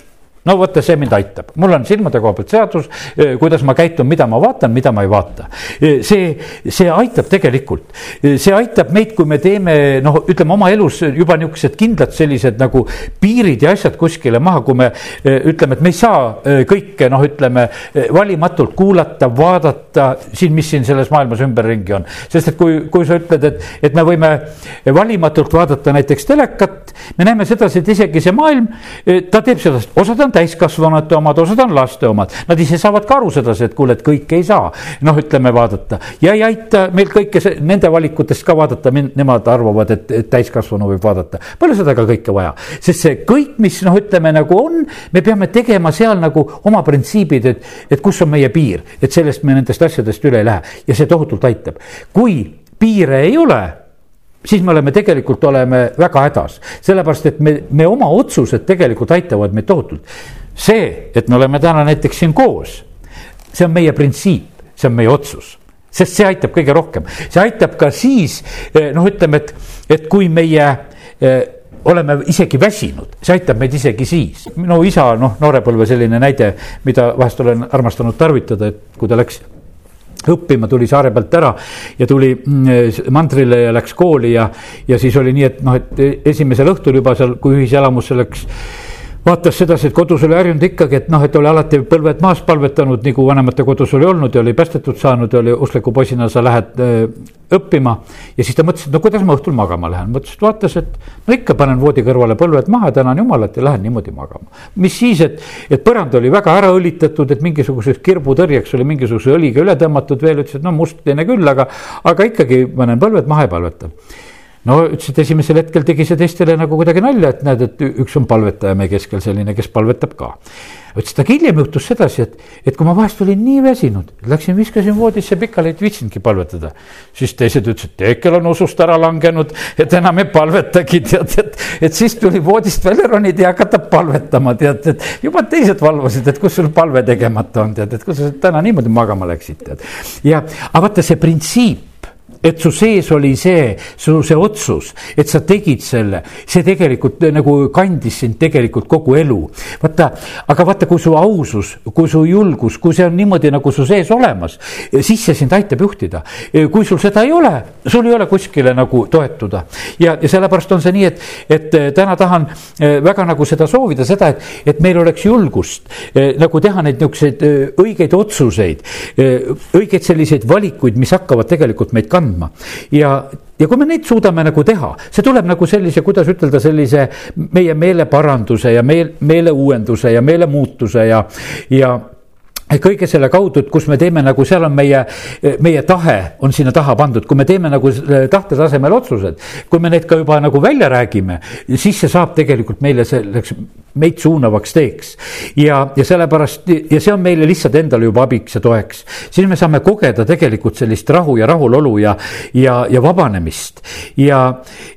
no vaata, see mind aitab, mul on silmade koha pealt seadus, eh, kuidas ma käitun, mida ma vaatan, mida ma ei vaata. Eh, see, see aitab tegelikult, eh, see aitab meid, kui me teeme noh, ütleme oma elus juba niisugused kindlad sellised nagu piirid ja asjad kuskile maha, kui me ütleme, et me ei saa kõike noh, ütleme valimatult kuulata, vaadata siin, mis siin selles maailmas ümberringi on. sest et kui, kui sa ütled, et, et me võime valimatult vaadata näiteks telekat, me näeme sedasi, et isegi see maailm, ta teeb seda, osad on täiskasvanute omad, osad on laste omad. Nad ise saavad ka aru sedasi, et kuule, et kõike ei saa, noh, ütleme vaadata ja ei aita meil kõike see, nende valikutest ka vaadata, nemad arvavad, et, et täiskasvanu võib vaadata. Pole seda ka kõike vaja, sest see kõik, mis noh, ütleme nagu on, me peame tegema seal nagu oma printsiibid, et, et kus on meie piir, et sellest me nendest asjadest üle ei lähe ja see tohutult aitab. kui piire ei ole siis me oleme tegelikult, oleme väga hädas, sellepärast et me, me oma otsused tegelikult aitavad meid tohutult. see, et me oleme täna näiteks siin koos, see on meie printsiip, see on meie otsus sest see aitab kõige rohkem, see aitab ka siis eh, noh, ütleme, et, et kui meie eh, oleme isegi väsinud, see aitab meid isegi siis. minu isa, noh, noorepõlve selline näide, mida vahest olen armastanud tarvitada, et kui ta läks õppima, tuli saare pealt ära ja tuli mm, mandrile ja läks kooli ja, ja siis oli nii, et noh, et esimesel õhtul juba seal, kui ühiselamusse läks vaatas sedasi, et kodus oli harjunud ikkagi, et noh, et oli alati põlved maas palvetanud, nagu vanemate kodus oli olnud ja oli päästetud saanud ja oli uskliku poisina sa lähed äh, õppima. ja siis ta mõtles, et no kuidas ma õhtul magama lähen, mõtles, et vaatas, et no ikka panen voodi kõrvale põlved maha, tänan jumalat ja lähen niimoodi magama. mis siis, et, et põrand oli väga ära õlitatud, et mingisuguseks kirbutõrjeks oli mingisuguse õliga üle tõmmatud veel, ütles, et no must teine küll, aga, aga ikkagi panen põlved maha ja palvetan no ütles, et esimesel hetkel tegi see teistele nagu kuidagi nalja, et näed, et üks on palvetaja meie keskel selline, kes palvetab ka. ütles, et aga hiljem juhtus sedasi, et, et kui ma vahest olin nii väsinud, läksin, viskasin voodisse pikali, et viitsinudki palvetada. siis teised ütlesid, Teekel on usust ära langenud, et enam ei palvetagi, tead, et, et siis tuli voodist välja ronida ja hakata palvetama, tead, et juba teised valvasid, et kus sul palve tegemata on, tead, et kus sa täna niimoodi magama läksid, tead. ja, aga vaata see printsiip et su sees oli see, su see otsus, et sa tegid selle, see tegelikult nagu kandis sind tegelikult kogu elu. vaata, aga vaata, kui su ausus, kui su julgus, kui see on niimoodi nagu su sees olemas, siis see sind aitab juhtida. kui sul seda ei ole, sul ei ole kuskile nagu toetuda ja, ja sellepärast on see nii, et, et täna tahan eh, väga nagu seda soovida, seda, et, et meil oleks julgust eh, nagu teha neid niisuguseid eh, õigeid otsuseid, õigeid selliseid valikuid, mis hakkavad tegelikult meid kandma andma. Ja ja kui me neid suudame nagu teha, see tuleb nagu sellise, kuidas ütelda, sellise meie meeleparanduse ja meel, meeleuuenduse ja meelemuutuse ja, ja kõige selle kaudu, et kus me teeme nagu seal on meie, meie tahe on sinna taha pandud, kui me teeme nagu tahte tasemel otsused, kui me need ka juba nagu välja räägime, siis see saab tegelikult meile selleks meid suunavaks teeks. ja, ja sellepärast ja see on meile lihtsalt endale juba abiks ja toeks. siis me saame kogeda tegelikult sellist rahu ja rahulolu ja, ja, ja vabanemist. ja,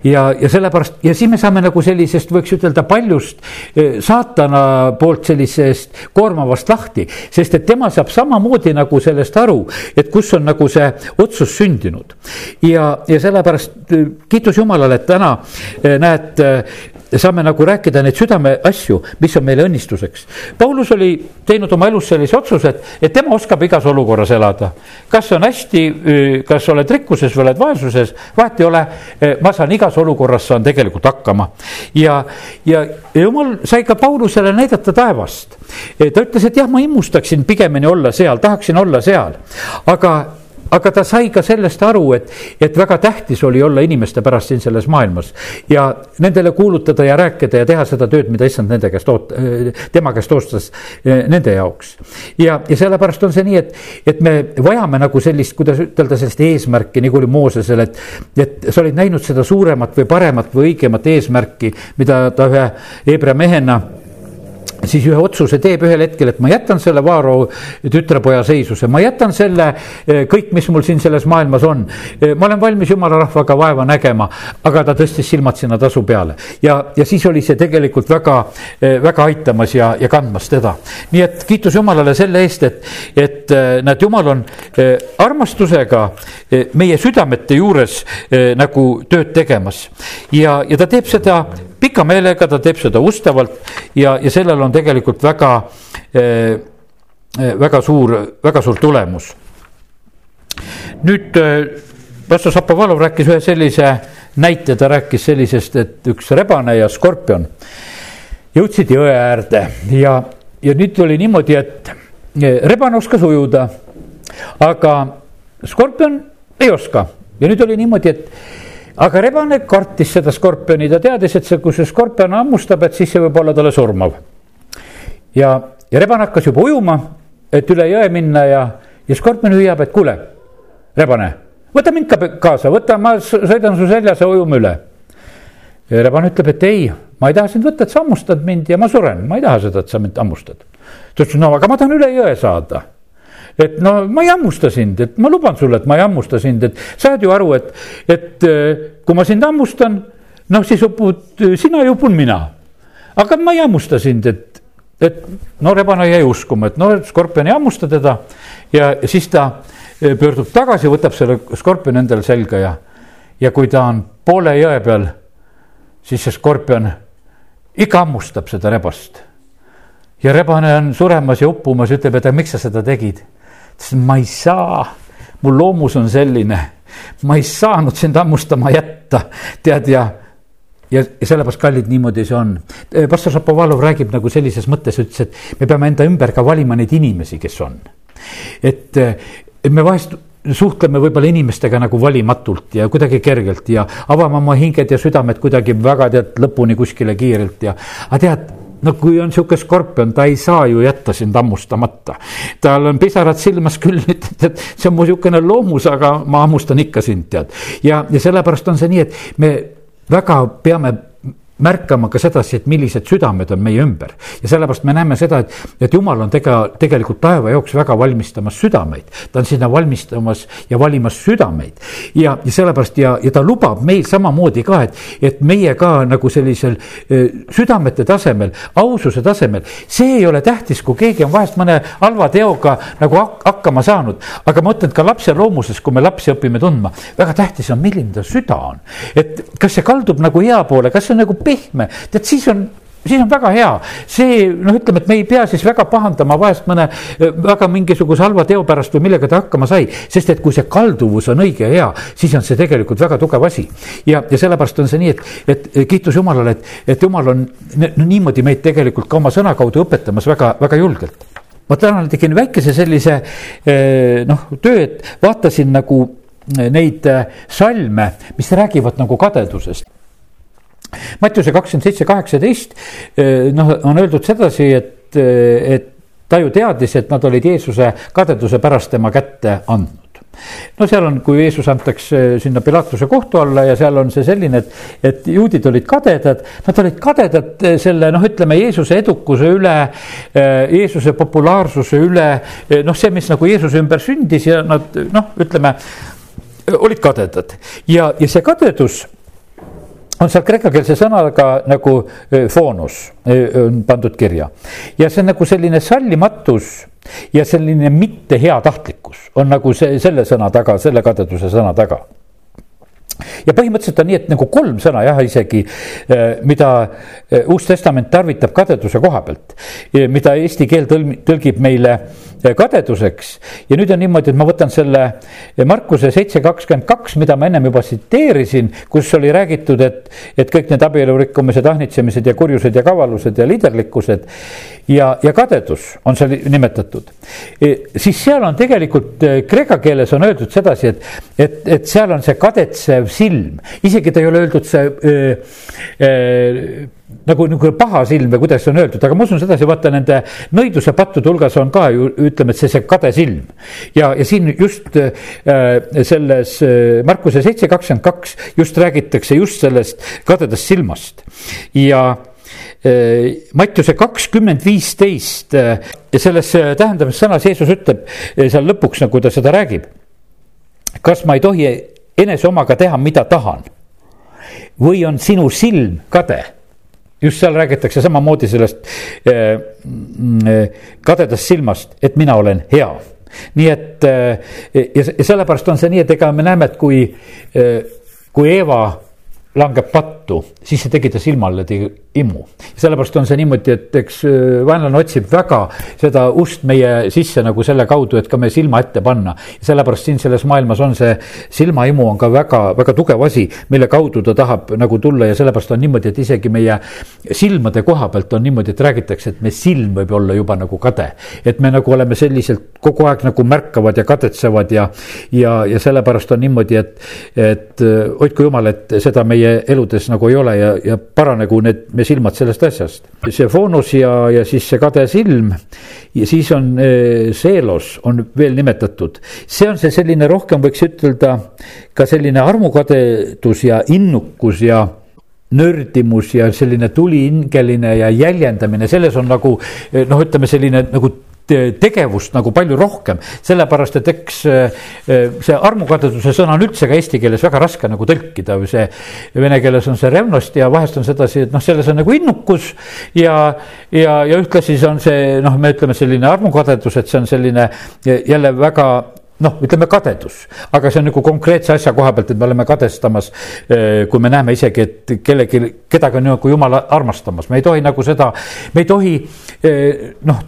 ja, ja sellepärast ja siis me saame nagu sellisest, võiks ütelda paljust eh, saatana poolt sellisest koormavast lahti, sest et tema saab samamoodi nagu sellest aru, et kus on nagu see otsus sündinud. ja, ja sellepärast eh, kiitus Jumalale, et täna eh, näed saame nagu rääkida neid südameasju, mis on meile õnnistuseks. Paulus oli teinud oma elus sellise otsuse, et, et tema oskab igas olukorras elada. kas on hästi, kas oled rikkuses või oled vaesuses, vahet ei ole. ma saan igas olukorras saan tegelikult hakkama ja, ja, ja jumal sai ka Paulusele näidata taevast. ta ütles, et jah, ma immustaksin pigemini olla seal, tahaksin olla seal, aga aga ta sai ka sellest aru, et, et väga tähtis oli olla inimeste pärast siin selles maailmas ja nendele kuulutada ja rääkida ja teha seda tööd, mida issand nende käest oot-, tema käest oostas eh, nende jaoks. ja, ja sellepärast on see nii, et, et me vajame nagu sellist, kuidas ütelda, sellist eesmärki, nagu oli Moosesel, et, et sa olid näinud seda suuremat või paremat või õigemat eesmärki, mida ta ühe Hebra mehena siis ühe otsuse teeb ühel hetkel, et ma jätan selle Vaaro tütrepoja seisuse, ma jätan selle eh, kõik, mis mul siin selles maailmas on. Eh, ma olen valmis jumala rahvaga vaeva nägema, aga ta tõstis silmad sinna tasu peale ja, ja siis oli see tegelikult väga, eh, väga aitamas ja, ja kandmas teda. nii et kiitus Jumalale selle eest, et, et näed, Jumal on armastusega meie südamete juures nagu tööd tegemas ja, ja ta teeb seda pika meelega, ta teeb seda ustavalt ja, ja sellel on tegelikult väga äh,, väga suur, väga suur tulemus. nüüd pastor Šapovalov rääkis ühe sellise näite, ta rääkis sellisest, et üks rebane ja skorpion jõudsid jõe äärde ja, ja nüüd oli niimoodi, et rebane oskas ujuda, aga skorpion ei oska ja nüüd oli niimoodi, et aga rebane kartis seda skorpioni, ta teadis, et see, kui see skorpion hammustab, et siis see võib olla talle surmav. ja, ja rebane hakkas juba ujuma, et üle jõe minna ja, ja skorpion hüüab, et kuule, rebane, võta mind ka kaasa, võta, ma sõidan su seljas ja ujume üle. ja rebane ütleb, et ei, ma ei taha sind võtta, et sa hammustad mind ja ma suren, ma ei taha seda, et sa mind hammustad. ta ütles, no aga ma tahan üle jõe saada et no ma ei hammusta sind, et ma luban sulle, et ma ei hammusta sind, et saad ju aru, et, et äh, kui ma sind hammustan, noh, siis upud sina ja upun mina. aga ma ei hammusta sind, et, et no rebane jäi uskuma, et no skorpion ei hammusta teda ja siis ta äh, pöördub tagasi, võtab selle skorpioni endale selga ja, ja kui ta on poole jõe peal, siis see skorpion ikka hammustab seda rebast ja rebane on suremas ja uppumas, ütleb, et miks sa seda tegid sest ma ei saa, mu loomus on selline, ma ei saanud sind hammustama jätta, tead ja ja, ja sellepärast, kallid, niimoodi see on. pastor Šapovalov räägib nagu sellises mõttes, ütles, et me peame enda ümber ka valima neid inimesi, kes on. et, et me vahest suhtleme võib-olla inimestega nagu valimatult ja kuidagi kergelt ja avame oma hinged ja südamed kuidagi väga tead lõpuni kuskile kiirelt ja. aga tead, no kui on sihuke skorpion, ta ei saa ju jätta sind hammustamata. tal on pisarad silmas küll, ütled, et see on mu sihukene loomus, aga ma hammustan ikka sind, tead. ja, ja sellepärast on see nii, et me väga peame märkama ka sedasi, et millised südamed on meie ümber. ja sellepärast me näeme seda, et, et jumal on tega, tegelikult taeva jaoks väga valmistamas südameid. ta on sinna valmistamas ja valimas südameid. ja, ja sellepärast ja, ja ta lubab meil samamoodi ka, et, et meie ka nagu sellisel südamete tasemel, aususe tasemel. see ei ole tähtis, kui keegi on vahest mõne halva teoga nagu hakkama saanud. aga ma mõtlen, et ka lapse loomuses, kui me lapsi õpime tundma, väga tähtis on, milline ta süda on. et kas see kaldub nagu hea poole, kas see on nagu pehme, tead siis on siis on väga hea, see noh, ütleme, et me ei pea siis väga pahandama vahest mõne väga mingisuguse halva teo pärast või millega ta hakkama sai. sest et kui see kalduvus on õige ja hea, siis on see tegelikult väga tugev asi. ja, ja sellepärast on see nii, et, et kiitus Jumalale, et, et Jumal on no, niimoodi meid tegelikult ka oma sõna kaudu õpetamas väga, väga julgelt. ma täna tegin väikese sellise noh, töö, et vaatasin nagu neid salme, mis räägivad nagu kadedusest Mattiuse kakskümmend seitse, kaheksateist, eh, noh, on öeldud sedasi, et, eh, et ta ju teadis, et nad olid Jeesuse kadeduse pärast tema kätte andnud. No seal on, kui Jeesus antakse sinna Pilatuse kohtu alla ja seal on see selline, et, et juudid olid kadedad, nad olid kadedad selle noh, ütleme Jeesuse edukuse üle, eh, Jeesuse populaarsuse üle, noh, see, mis nagu Jeesuse ümber sündis ja nad noh, ütleme olid kadedad. Ja, ja see kadedus on seal kreekakeelse sõnaga nagu foonus on pandud kirja. Ja see on nagu selline sallimatus ja selline mitte heatahtlikkus. On nagu see selle sõna taga, selle kadeduse sõna taga ja põhimõtteliselt on nii, et nagu kolm sõna jah, isegi, mida Uus Testament tarvitab kadeduse koha pealt, mida eesti keel tõlgib meile kadeduseks. ja nüüd on niimoodi, et ma võtan selle Markuse seitse kakskümmend kaks, mida ma ennem juba tsiteerisin, kus oli räägitud, et, et kõik need abielurikkumised, ahnitsemised ja kurjused ja kavalused ja liiderlikkused ja, ja kadedus on seal nimetatud. Siis seal on tegelikult kreeka keeles on öeldud sedasi, et, et, et seal on see kadetsev silm, isegi ta ei ole öeldud see öö, öö, nagu niisugune paha silm või kuidas on öeldud, aga ma usun sedasi, vaata nende nõiduse pattude hulgas on ka ju ütleme, et see, see kade silm. ja, ja siin just äh, selles äh, Markuse seitse kakskümmend kaks just räägitakse just sellest kadedast silmast ja äh, Mattiuse kakskümmend viisteist äh, ja selles äh, tähendamissõnas Jeesus ütleb seal lõpuks, nagu ta seda räägib. kas ma ei tohi enese omaga teha, mida tahan? või on sinu silm kade just seal räägitakse samamoodi sellest eh, mm, eh, kadedast silmast, et mina olen hea. nii et eh, ja, sellepärast on see nii, et ega me näeme, et kui, kui Eeva langeb pattu, siis see tegi ta silmale tegi imu. sellepärast on see niimoodi, et eks äh, vaenlane otsib väga seda ust meie sisse nagu selle kaudu, et ka meie silma ette panna. sellepärast siin selles maailmas on see silmaimu on ka väga, väga tugev asi, mille kaudu ta tahab nagu tulla ja sellepärast on niimoodi, et isegi meie silmade koha pealt on niimoodi, et räägitakse, et meie silm võib olla juba nagu kade. et me nagu oleme selliselt kogu aeg nagu märkavad ja kadetsevad ja, ja, ja sellepärast on niimoodi, et, et äh, hoidku jumal, et seda meie meie eludes nagu ei ole ja, ja paranegu need, me silmad sellest asjast. see foonus ja, ja siis see kade silm ja siis on eh, seelos on veel nimetatud. see on see selline rohkem võiks ütelda ka selline armukadedus ja innukus ja nördimus ja selline tulihingeline ja jäljendamine, selles on nagu eh, noh, ütleme selline nagu tegevust nagu palju rohkem, sellepärast et eks eh, see armukadeduse sõna on üldse ka eesti keeles väga raske nagu tõlkida või see vene keeles on see revnost ja vahest on sedasi, et noh, selles on nagu innukus ja, ja, ja ühtlasi see on see noh, me ütleme selline armukadedus, et see on selline jälle väga noh, ütleme kadedus, aga see on nagu konkreetse asja koha pealt, et me oleme kadestamas. Eh, kui me näeme isegi, et kellegi, kedagi on nagu jumal armastamas, me ei tohi nagu seda, me ei tohi eh, noh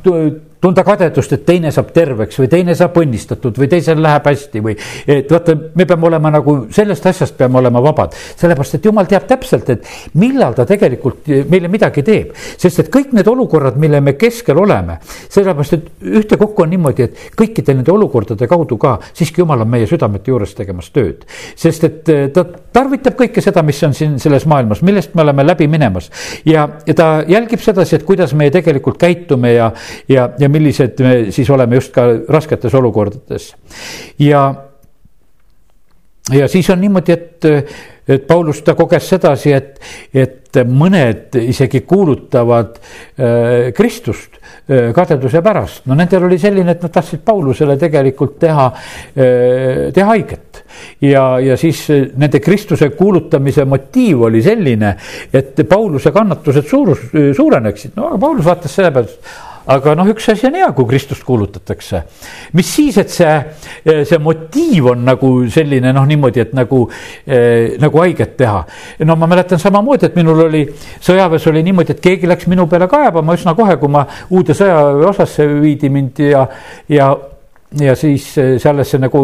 tunda kadedust, et teine saab terveks või teine saab õnnistatud või teisel läheb hästi või. et vaata, me peame olema nagu sellest asjast peame olema vabad, sellepärast et jumal teab täpselt, et millal ta tegelikult meile midagi teeb. sest et kõik need olukorrad, mille me keskel oleme, sellepärast et ühtekokku on niimoodi, et kõikide nende olukordade kaudu ka siiski jumal on meie südamete juures tegemas tööd. sest et eh, ta tarvitab kõike seda, mis on siin selles maailmas, millest me oleme läbi minemas ja, ja ta jälgib sedasi, et kuidas meie tegelikult käitume ja, ja, ja millised me siis oleme just ka rasketes olukordades. ja, ja siis on niimoodi, et, et Paulus ta koges sedasi, et, et mõned isegi kuulutavad äh, Kristust äh, kadeduse pärast. no nendel oli selline, et nad tahtsid Paulusele tegelikult teha äh,, teha haiget ja, ja siis nende Kristuse kuulutamise motiiv oli selline, et Pauluse kannatused suurus, suureneksid. no aga Paulus vaatas selle peale, aga noh, üks asi on hea, kui Kristust kuulutatakse. mis siis, et see, see motiiv on nagu selline noh, niimoodi, et nagu eh,, nagu haiget teha. no ma mäletan samamoodi, et minul oli sõjaväes oli niimoodi, et keegi läks minu peale kaebama üsna kohe, kui ma uude sõjaväeosasse viidi mind ja, ja ja siis selles see nagu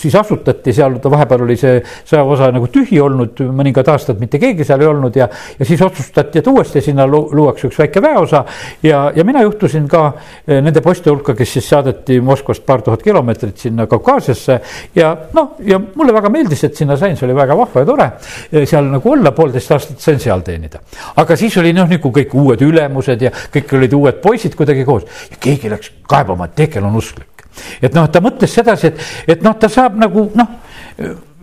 siis asutati seal, vahepeal oli see sõjaväeosa nagu tühi olnud, mõningad aastad mitte keegi seal ei olnud ja, ja siis otsustati, et uuesti sinna luuakse üks väike väeosa. ja, ja mina juhtusin ka eh, nende poiste hulka, kes siis saadeti Moskvast paar tuhat kilomeetrit sinna Kaukaasiasse. ja noh, ja mulle väga meeldis, et sinna sain, see oli väga vahva ja tore eh, seal nagu olla, poolteist aastat sain seal teenida. aga siis oli noh, nagu kõik uued ülemused ja kõik olid uued poisid kuidagi koos ja keegi läks kaebama, et Tekel on usklik et noh, ta mõtles sedasi, et, et noh, ta saab nagu noh,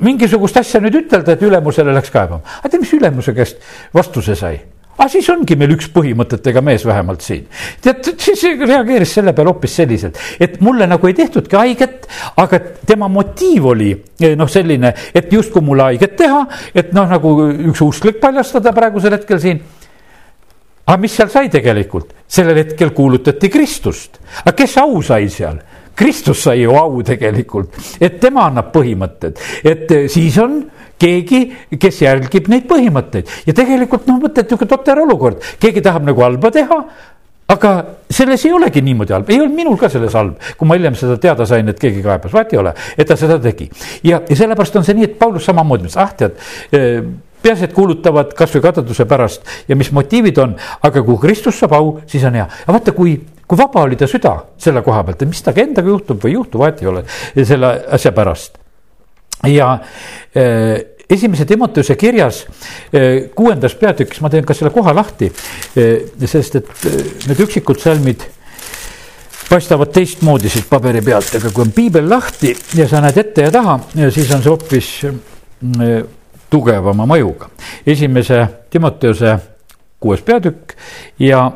mingisugust asja nüüd ütelda, et ülemusele läks kaebama. aga tead, mis ülemuse käest vastuse sai? aga siis ongi meil üks põhimõtetega mees vähemalt siin. tead, siis reageeris selle peale hoopis selliselt, et mulle nagu ei tehtudki haiget, aga tema motiiv oli eh, noh, selline, et justkui mulle haiget teha, et noh, nagu üks usklik paljastada praegusel hetkel siin aga mis seal sai tegelikult? sellel hetkel kuulutati Kristust. aga kes au sai seal? Kristus sai ju au tegelikult, et tema annab põhimõtted, et eh, siis on keegi, kes jälgib neid põhimõtteid. Ja tegelikult noh, mõtle, et niisugune totter olukord, keegi tahab nagu halba teha aga selles ei olegi niimoodi halb, ei olnud minul ka selles halb, kui ma hiljem seda teada sain, et keegi kaebas, vahet ei ole, et ta seda tegi. ja, ja sellepärast on see nii, et Paulus samamoodi ah tead eh, peaasi, et kuulutavad kasvõi kadeduse pärast ja mis motiivid on, aga kui Kristus saab au, siis on hea. aga vaata, kui kui vaba oli ta süda selle koha pealt, et mis temaga endaga juhtub või ei juhtu, vahet ei ole selle asja pärast. ja äh, esimese Timoteuse kirjas äh, kuuendas peatükis, ma teen ka selle koha lahti äh,, sest et need üksikud salmid paistavad teistmoodi siit paberi pealt, aga kui on piibel lahti ja sa näed ette ja taha, siis on see hoopis äh, tugevama mõjuga. esimese Timoteuse kuues peatükk ja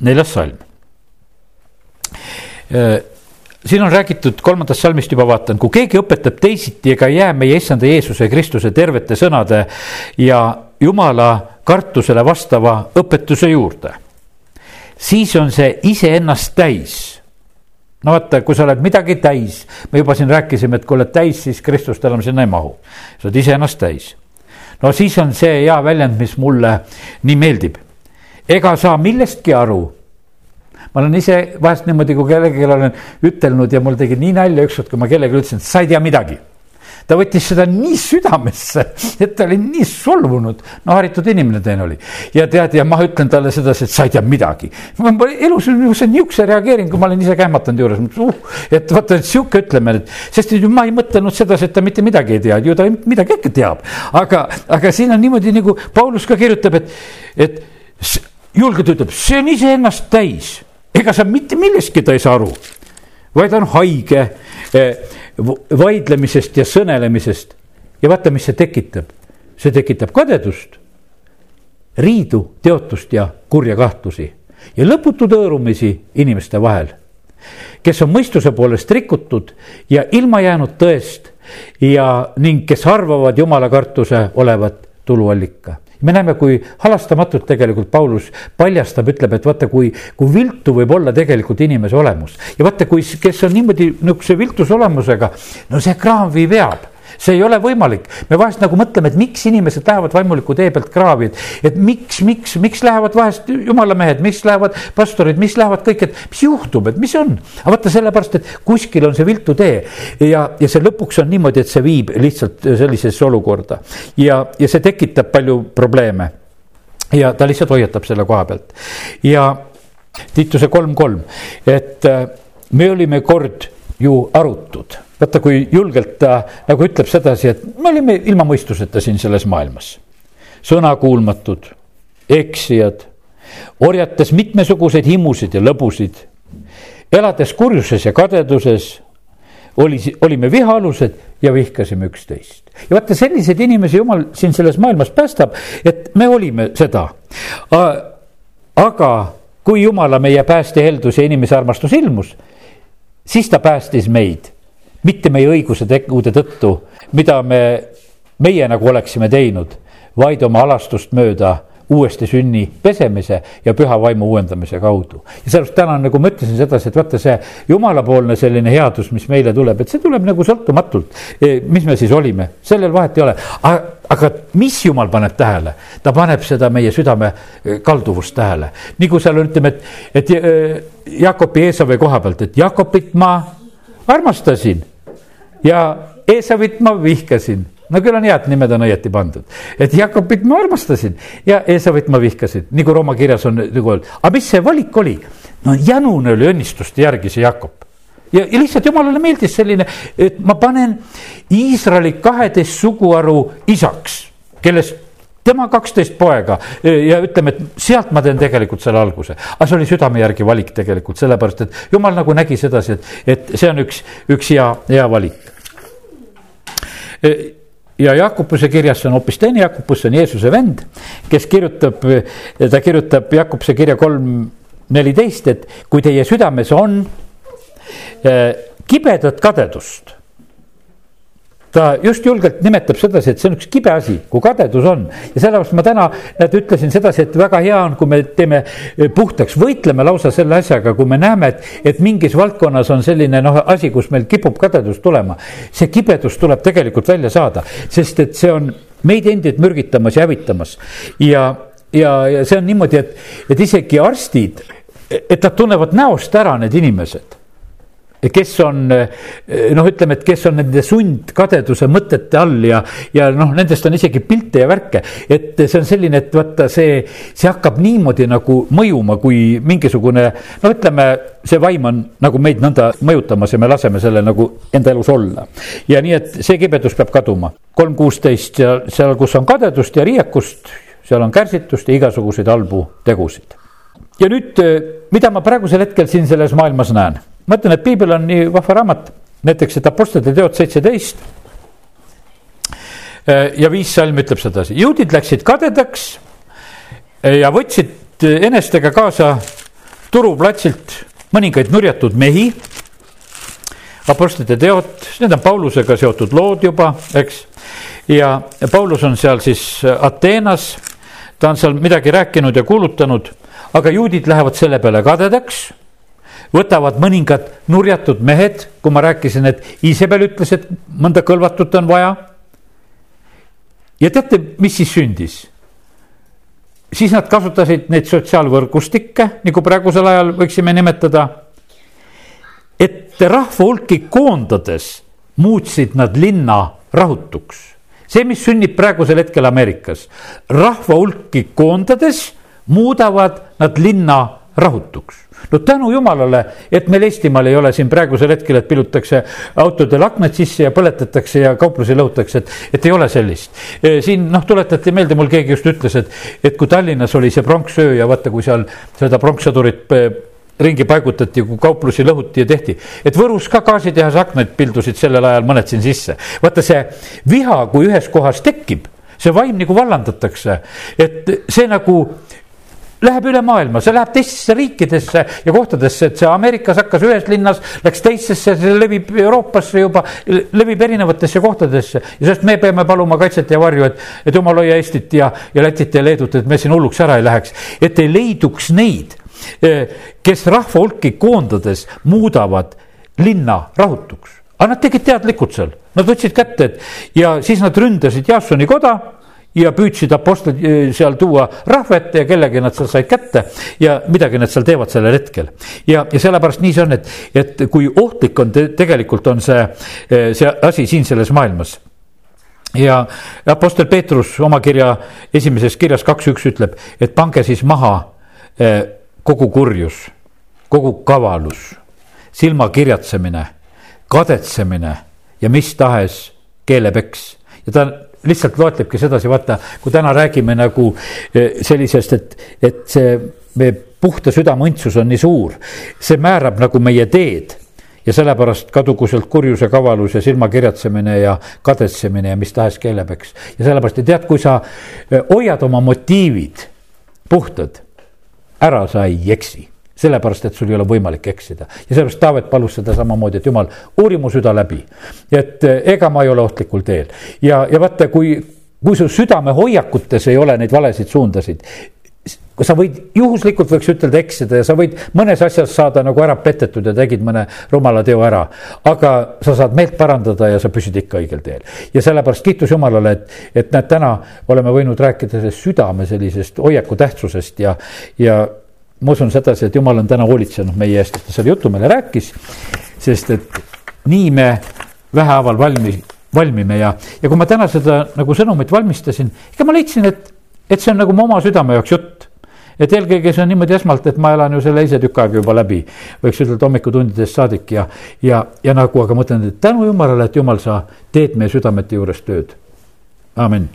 neljas salm Äh, siin on räägitud kolmandast salmist juba vaatan, kui keegi õpetab teisiti ega jää meie issanda Jeesuse Kristuse tervete sõnade ja Jumala kartusele vastava õpetuse juurde, siis on see iseennast täis no vaata, kui sa oled midagi täis, me juba siin rääkisime, et kui oled täis, siis Kristust enam sinna ei mahu. sa oled iseennast täis. no siis on see hea väljend, mis mulle nii meeldib. ega saa millestki aru ma olen ise vahest niimoodi, kui kellelegi olen ütelnud ja mul tegi nii nalja ükskord, kui ma kellelegi ütlesin, et sa ei tea midagi ta võttis seda nii südamesse, et ta oli nii solvunud, no haritud inimene teine oli. ja tead, ja ma ütlen talle sedasi, et sa ei tea midagi. ma elus niisuguse, reageeringu ma olen ise ka ehmatanud juures, uh, et vaata, et sihuke ütleme, et sest ju ma ei mõtelnud sedasi, et ta mitte midagi ei tea, ju ta midagi ikka teab. aga, aga siin on niimoodi nagu Paulus ka kirjutab, et, et julgelt ütleb, see on iseennast täis ega sa mitte millestki ta ei saa aru, vaid on haige eh, vaidlemisest ja sõnelemisest. ja vaata, mis see tekitab, see tekitab kadedust, riidu, teotust ja kurja kahtlusi ja lõputu tõõrumisi inimeste vahel, kes on mõistuse poolest rikutud ja ilma jäänud tõest ja ning kes arvavad jumala kartuse olevat tuluallika me näeme, kui halastamatult tegelikult Paulus paljastab, ütleb, et vaata, kui, kui viltu võib olla tegelikult inimese olemus. ja vaata, kui, kes on niimoodi niisuguse viltuse olemusega, no see kraam veab see ei ole võimalik. me vahest nagu mõtleme, et miks inimesed lähevad vaimuliku tee pealt kraavi, et, et miks, miks, miks lähevad vahest jumala mehed, miks lähevad pastorid, miks lähevad kõik, et mis juhtub, et mis on. aga vaata sellepärast, et kuskil on see viltu tee ja, ja see lõpuks on niimoodi, et see viib lihtsalt sellisesse olukorda ja, ja see tekitab palju probleeme ja ta lihtsalt hoiatab selle koha pealt ja Tiituse kolm kolm, et äh, me olime kord ju arutud. vaata, kui julgelt ta nagu ütleb sedasi, et me olime ilma mõistuseta siin selles maailmas. sõnakuulmatud, eksijad, orjates mitmesuguseid himusid ja lõbusid, elades kurjuses ja kadeduses, oli, olime vihaalused ja vihkasime üksteist. ja vaata, selliseid inimesi jumal siin selles maailmas päästab, et me olime seda. aga kui jumala meie pääste heldus ja inimese armastus ilmus siis ta päästis meid, mitte meie õiguse tegude tõttu, mida me, meie nagu oleksime teinud, vaid oma alastust mööda uuesti sünni pesemise ja püha vaimu uuendamise kaudu. ja sellepärast täna nagu ma ütlesin sedasi, et vaata see jumalapoolne selline headus, mis meile tuleb, et see tuleb nagu sõltumatult. E, mis me siis olime, sellel vahet ei ole, aga mis jumal paneb tähele, ta paneb seda meie südame e, kalduvust tähele, nagu seal ütleme, et, et e, Jakobi Eesavi koha pealt, et Jakobit ma armastasin ja Eesavit ma vihkasin. No küll on hea, et nimed on õieti pandud, et Jakobit ma armastasin ja Eesavit ma vihkasin, nagu Rooma kirjas on nagu öeldud, aga mis see valik oli? no janune oli õnnistuste järgi see Jakob ja, ja lihtsalt jumalale meeldis selline, et ma panen Iisraeli kaheteist suguharu isaks, kellest tema kaksteist poega ja ütleme, et sealt ma teen tegelikult selle alguse. aga see oli südame järgi valik tegelikult, sellepärast et jumal nagu nägi sedasi, et, et see on üks, üks hea, hea valik ja Jakobuse kirjas on hoopis teine Jakobus, see on Jeesuse vend, kes kirjutab, ta kirjutab Jakobuse kirja kolm neliteist, et kui teie südames on kibedat kadedust ta just julgelt nimetab sedasi, et see on üks kibe asi, kui kadedus on. ja sellepärast ma täna, näed, ütlesin sedasi, et väga hea on, kui me teeme eh, puhtaks, võitleme lausa selle asjaga, kui me näeme, et, et mingis valdkonnas on selline noh, asi, kus meil kipub kadedus tulema. see kibedus tuleb tegelikult välja saada, sest et see on meid endid mürgitamas ja hävitamas. ja, ja, ja see on niimoodi, et, et isegi arstid, et nad tunnevad näost ära, need inimesed kes on noh, ütleme, et kes on nende sundkadeduse mõtete all ja, ja noh, nendest on isegi pilte ja värke. et see on selline, et vaata see, see hakkab niimoodi nagu mõjuma, kui mingisugune no ütleme, see vaim on nagu meid nõnda mõjutamas ja me laseme selle nagu enda elus olla. ja nii, et see kibedus peab kaduma. kolm kuusteist ja seal, kus on kadedust ja riiekust, seal on kärsitust ja igasuguseid halbu tegusid. ja nüüd, mida ma praegusel hetkel siin selles maailmas näen ma ütlen, et piibel on nii vahva raamat, näiteks, et Apostlite teod seitseteist. Äh, ja viis salm ütleb sedasi, juudid läksid kadedaks äh, ja võtsid enestega kaasa turuplatsilt mõningaid nurjatud mehi. Apostlite teod, need on Paulusega seotud lood juba, eks. ja Paulus on seal siis Ateenas, ta on seal midagi rääkinud ja kuulutanud, aga juudid lähevad selle peale kadedaks võtavad mõningad nurjatud mehed, kui ma rääkisin, et Iisabel ütles, et mõnda kõlvatut on vaja. ja teate, mis siis sündis? siis nad kasutasid neid sotsiaalvõrgustikke, nagu praegusel ajal võiksime nimetada. et rahva hulki koondades muutsid nad linna rahutuks. see, mis sünnib praegusel hetkel Ameerikas, rahva hulki koondades muudavad nad linna rahutuks no tänu jumalale, et meil Eestimaal ei ole siin praegusel hetkel, et pilutakse autodel aknad sisse ja põletatakse ja kauplusi lõhutakse, et, et ei ole sellist. E, siin noh, tuletati meelde, mul keegi just ütles, et, et kui Tallinnas oli see pronksöö ja vaata, kui seal seda pronkssõdurit e, ringi paigutati, kui kauplusi lõhuti ja tehti. et Võrus ka gaasitehase aknaid pildusid sellel ajal mõned siin sisse. vaata see viha, kui ühes kohas tekib, see vaim nagu vallandatakse, et see nagu läheb üle maailma, see läheb teistesse riikidesse ja kohtadesse, et see Ameerikas hakkas ühes linnas, läks teistesse, see levib Euroopasse juba, levib erinevatesse kohtadesse. ja sellest me peame paluma kaitset ja varju, et, et jumal hoia Eestit ja, ja Lätit ja Leedut, et me siin hulluks ära ei läheks. et ei leiduks neid, eh, kes rahva hulki koondades muudavad linna rahutuks aga nad tegid teadlikult seal, nad võtsid kätte, et ja siis nad ründasid Jaasoni koda ja püüdsid apostlid eh, seal tuua rahva ette ja kellegi nad seal said kätte ja midagi nad seal teevad sellel hetkel. ja, ja sellepärast nii see on, et, et kui ohtlik on te, tegelikult on see, eh, see asi siin selles maailmas ja Apostel Peetrus oma kirja esimeses kirjas kaks üks ütleb, et pange siis maha eh, kogu kurjus, kogu kavalus, silmakirjatsemine, kadetsemine ja mis tahes keelepeks ja ta lihtsalt loetlebki sedasi, vaata, kui täna räägime nagu eh, sellisest, et, et see meie puhta südame õndsus on nii suur, see määrab nagu meie teed ja sellepärast kadugu sealt kurjuse kavalus ja silmakirjatsemine ja kadetsemine ja mis tahes keelepeks. ja sellepärast, et tead, kui sa eh, hoiad oma motiivid puhtad, ära sa ei eksi sellepärast, et sul ei ole võimalik eksida ja sellepärast Taavet palus seda samamoodi, et jumal, uuri mu süda läbi. et eh, ega ma ei ole ohtlikul teel ja, ja vaata, kui, kui su südame hoiakutes ei ole neid valesid suundasid, sa võid juhuslikult võiks ütelda eksida ja sa võid mõnes asjas saada nagu ära petetud ja tegid mõne rumala teo ära. aga sa saad meelt parandada ja sa püsid ikka õigel teel. ja sellepärast kiitus Jumalale, et, et näed, täna oleme võinud rääkida sellest südame sellisest hoiaku tähtsusest ja, ja ma usun sedasi, et jumal on täna hoolitsenud meie eest, et ta selle jutu meile rääkis, sest et nii me vähehaaval valmi, valmime ja, ja kui ma täna seda nagu sõnumit valmistasin, ega ma leidsin, et, et see on nagu mu oma südame jaoks jutt et eelkõige see on niimoodi esmalt, et ma elan ju selle ise tükk aega juba läbi, võiks ütelda hommikutundidest saadik ja, ja, ja nagu, aga mõtlen, et tänu jumalale, et jumal, sa teed meie südamete juures tööd. amin